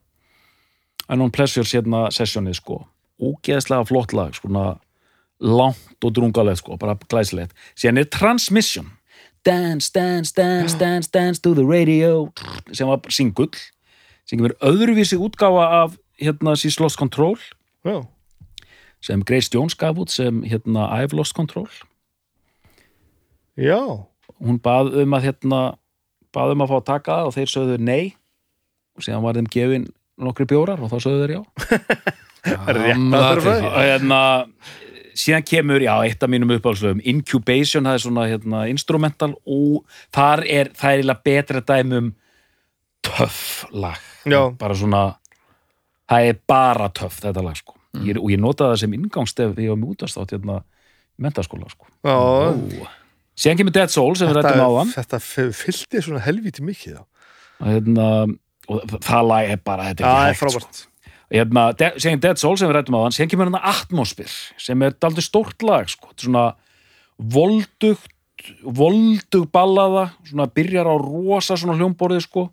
Unknown Pleasures hérna sessjónið sko. Úgeðslega flott lag, svona langt og drungalegt sko, bara glæsilegt. Sér er Transmission. Dance, dance, dance, dance, dance to the radio sem var singull sem kemur öðruvísi útgáfa af hérna She's Lost Control já. sem Grace Jones gaf út sem hérna I've Lost Control já. hún bað um að hérna bað um að fá að taka það og þeir sögðu nei og síðan var þeim gefin nokkri bjórar og þá sögðu þeir já *laughs* Rétt aðferðafræði. trikki. og hérna síðan kemur, já, eitt af mínum uppáhaldslöfum Incubation, það er svona hérna, instrumental og þar er það er eiginlega betra dæmum töff lag Já. bara svona það er bara töff þetta lag sko. ég, og ég notaði það sem inngangstef þegar ég var með útastátt hérna mentaskóla sko. Ó. síðan kemur Dead Soul sem við rættum á hann þetta fyllti svona helvíti mikið hérna, og það lag er bara þetta er ekki hægt sko. Hérna, segjum Dead Soul sem við rættum á hann síðan kemur hann Atmosphere sem er daldið stórt lag sko. Svona voldugt voldug ballaða svona byrjar á rosa svona hljómborðið sko.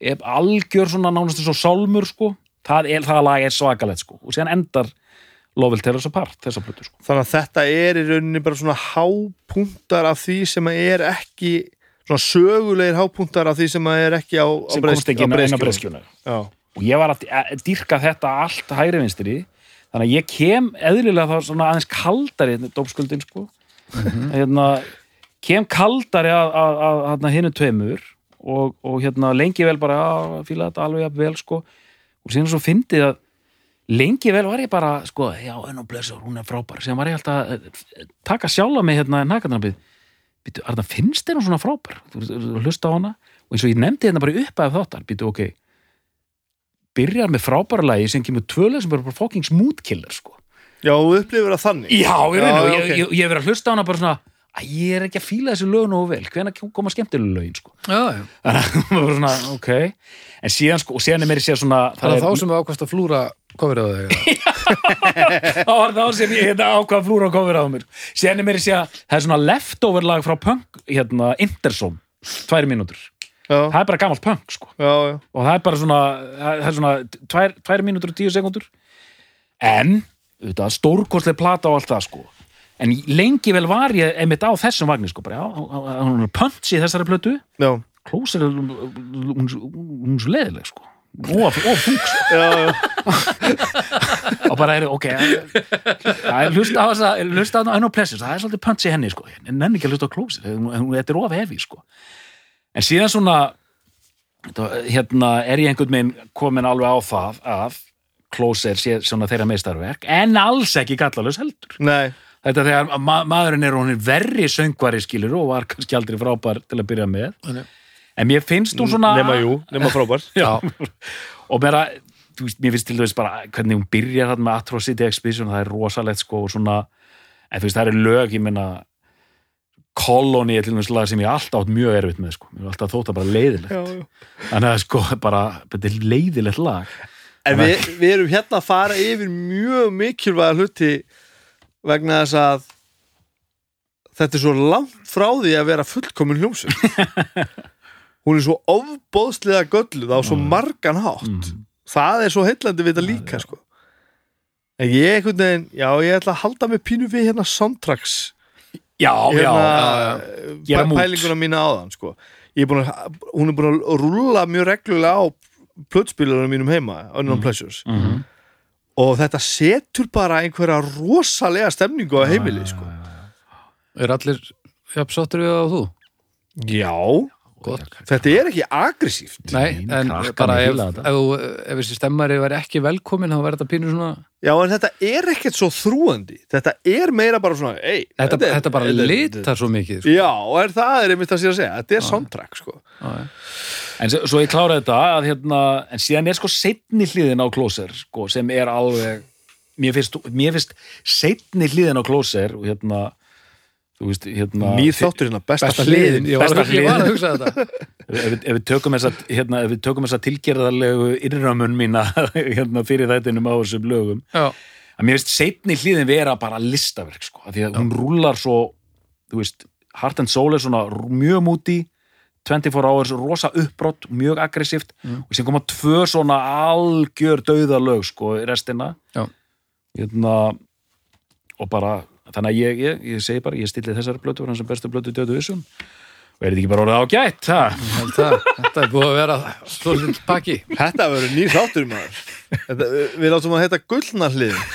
Algjör svona nánast eins og sálmur sko. Það, er, það lag er svakalegt sko. Og síðan endar Lovell Tellers Apart, þessa plötu sko. þannig að þetta er í rauninni bara svona hápunktar af því sem að er ekki svona sögulegir hápunktar af því sem að er ekki á, á sem og ég var að að dýrka þetta allt hægri vinstri. Þannig að ég kem eðlilega þá svona aðeins kaldari dópskuldin sko. Hérna, kem kaldari að, að, að, að hinnu tveimur og, og hérna lengi vel bara að fíla þetta alveg jafn vel sko. Og síðan svo fyndið að lengi vel var ég bara sko, já, enn og blessur, hún er frábær. Síðan var ég alltaf að taka sjálfa mig hérna Arna, finnst þér hún svona frábær? Þú þú- þú hlusta á hana. Og eins og ég nefndi hérna bara upp af þáttar, býtu, ok byrjar með frábæra lagi sem kemur tvölega sem er bara fucking smooth killer sko. já þú upplifir það þannig. Já, ég meina, já, ég, ég, ég verið að hlusta á hana bara svona að ég er ekki að fíla þessi lög nógu vel. Hvenær koma skemmtilega lögin sko. Já, já. að *laughs* svona, ok. En síðan sko, og síðan er mér sér svona Það er þá sem við ákvæmst að flúra kofrið á þig. *laughs* þá var það sem ég hérna ákvað flúra og kofir á mér. Síðan er mér sér að það er svona leftover lag frá punk, hérna, Interzone. Tvær mínútur, já, það er bara gamalt punk sko. Já, já. og það er bara svona, það er svona tvær, tvær mínútur og tíu sekundur en, auðvitað, stórkostlega plata og allt það sko. En lengi vel var ég einmitt á þessum vagni sko, bara hún er punch í þessari plötu. Já. Closer, hún, er svo leðileg sko. Og, þung sko. Og bara er, ok það er hlusta á þess að hlusta á hana Pleasures, það er svolítið punch í henni sko. En nenni ekki að hlusta á hún- þetta er of hefi sko en síðan svona hérna er ég einhvern veginn komin alveg á það að Closer sé svona þeirra meistarverk en alls ekki gallalus heldur. Nei, þetta þegar ma maðurinn er er verri söngvari skilur og var kannski aldrei frábær til að byrja með. Nei. en mér finnst hún svona nema jú, nema frábær. *laughs* Og mér að þú veist, mér finnst til dæmis bara hvernig hún byrjar þarna með Atrocity Exhibition, það er rosalegt sko svona, en þú veist, það er lög ég meina Colony er til dæmis lag sem ég alltaf átt mjög erfitt með sko, mér er alltaf þótt að bara leiðilegt. Já, já. þannig að sko, bara, þetta er leiðilegt lag. En við, við erum hérna að fara yfir mjög mikilvæga hluti vegna þess að þetta er svo langt frá því að vera fullkomin hljómsveit. *laughs* Hún er svo ofbóðslega gölluð á svo margan hátt. Mm. það er svo heillandi við þetta líka sko. en ég einhvern veginn já ég ætla að halda mig pínu við hérna soundtracks já, já, hérna, mút. pælinguna mína áðan sko. Er að, hún er búin að rúlla mjög reglulega á plötspilunum mínum heima Unknown Pleasures Mhm. og þetta setur bara einhverja rosalega stemningu á heimili sko. Er allir jafnsáttur við það og þú? já. Þetta er ekki aggressíft Nei, en bara ef, ef, þetta. þú- ef þessi stemmari væri ekki velkomin þá verður þetta pínu svona já en þetta er ekkert svo þrúandi þetta er meira bara svona ei, Þetta, er- þetta bara þetta er- litar svo mikið sko. já, er það er einmitt að sér að segja þetta er soundtrack sko. En svo, ég klára þetta að hérna, en síðan er sko setni hliðin á Closer sko, sem er alveg mér finnst, mér finnst setni hliðin á Closer og hérna veist, hérna nýr þáttur hérna, besta, Besta hliðin, ég var, Besta að- að hliðin. *laughs* ef, við- ef við tökum þessa hérna, ef við tökum þessa tilgerðarlegu innramun mína *laughs* hérna, fyrir þættinum á þessum lögum Já, að mér finnst setni hliðin vera bara listaverk sko, af því að hún rúlar svo þú veist, Heart and Soul er svona mjög múti 24 hours, rosa uppbrott, mjög aggressíft Mm. og sem koma tvö svona algjör dauða lög sko, restina Já. hérna og bara, þannig að ég, ég, ég segi bara, ég stilli þessari blötu fyrir hans bestu blötu dötu vissum og er þetta ekki bara orðið ágætt, þetta er búið að vera lill pakki. Þetta verður nýr þáttur maður. Þetta, við látum að heita gullna hliðin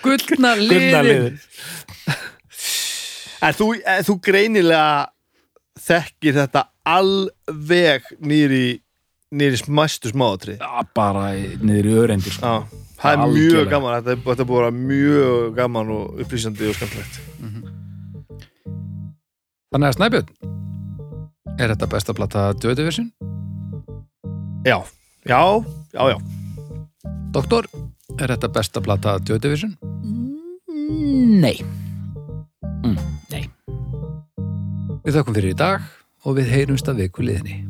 Gullna Gullna liðin liðin. En þú, en þú greinilega þekkir þetta alveg nýri nýri smæstu smáatri bara í örendir sko. Það er mjög Algjörlega. gaman þetta er, þetta er búið að vera mjög gaman og upplýsandi og skemmtilegt Þannig að Snæbjörn Er þetta besta plata Döðuvissin? Já, já, já, já Doktor, er þetta besta plata Döðuvissin? Nei mm, Nei Við þökkum fyrir í dag og við heyrumst að viku liðinni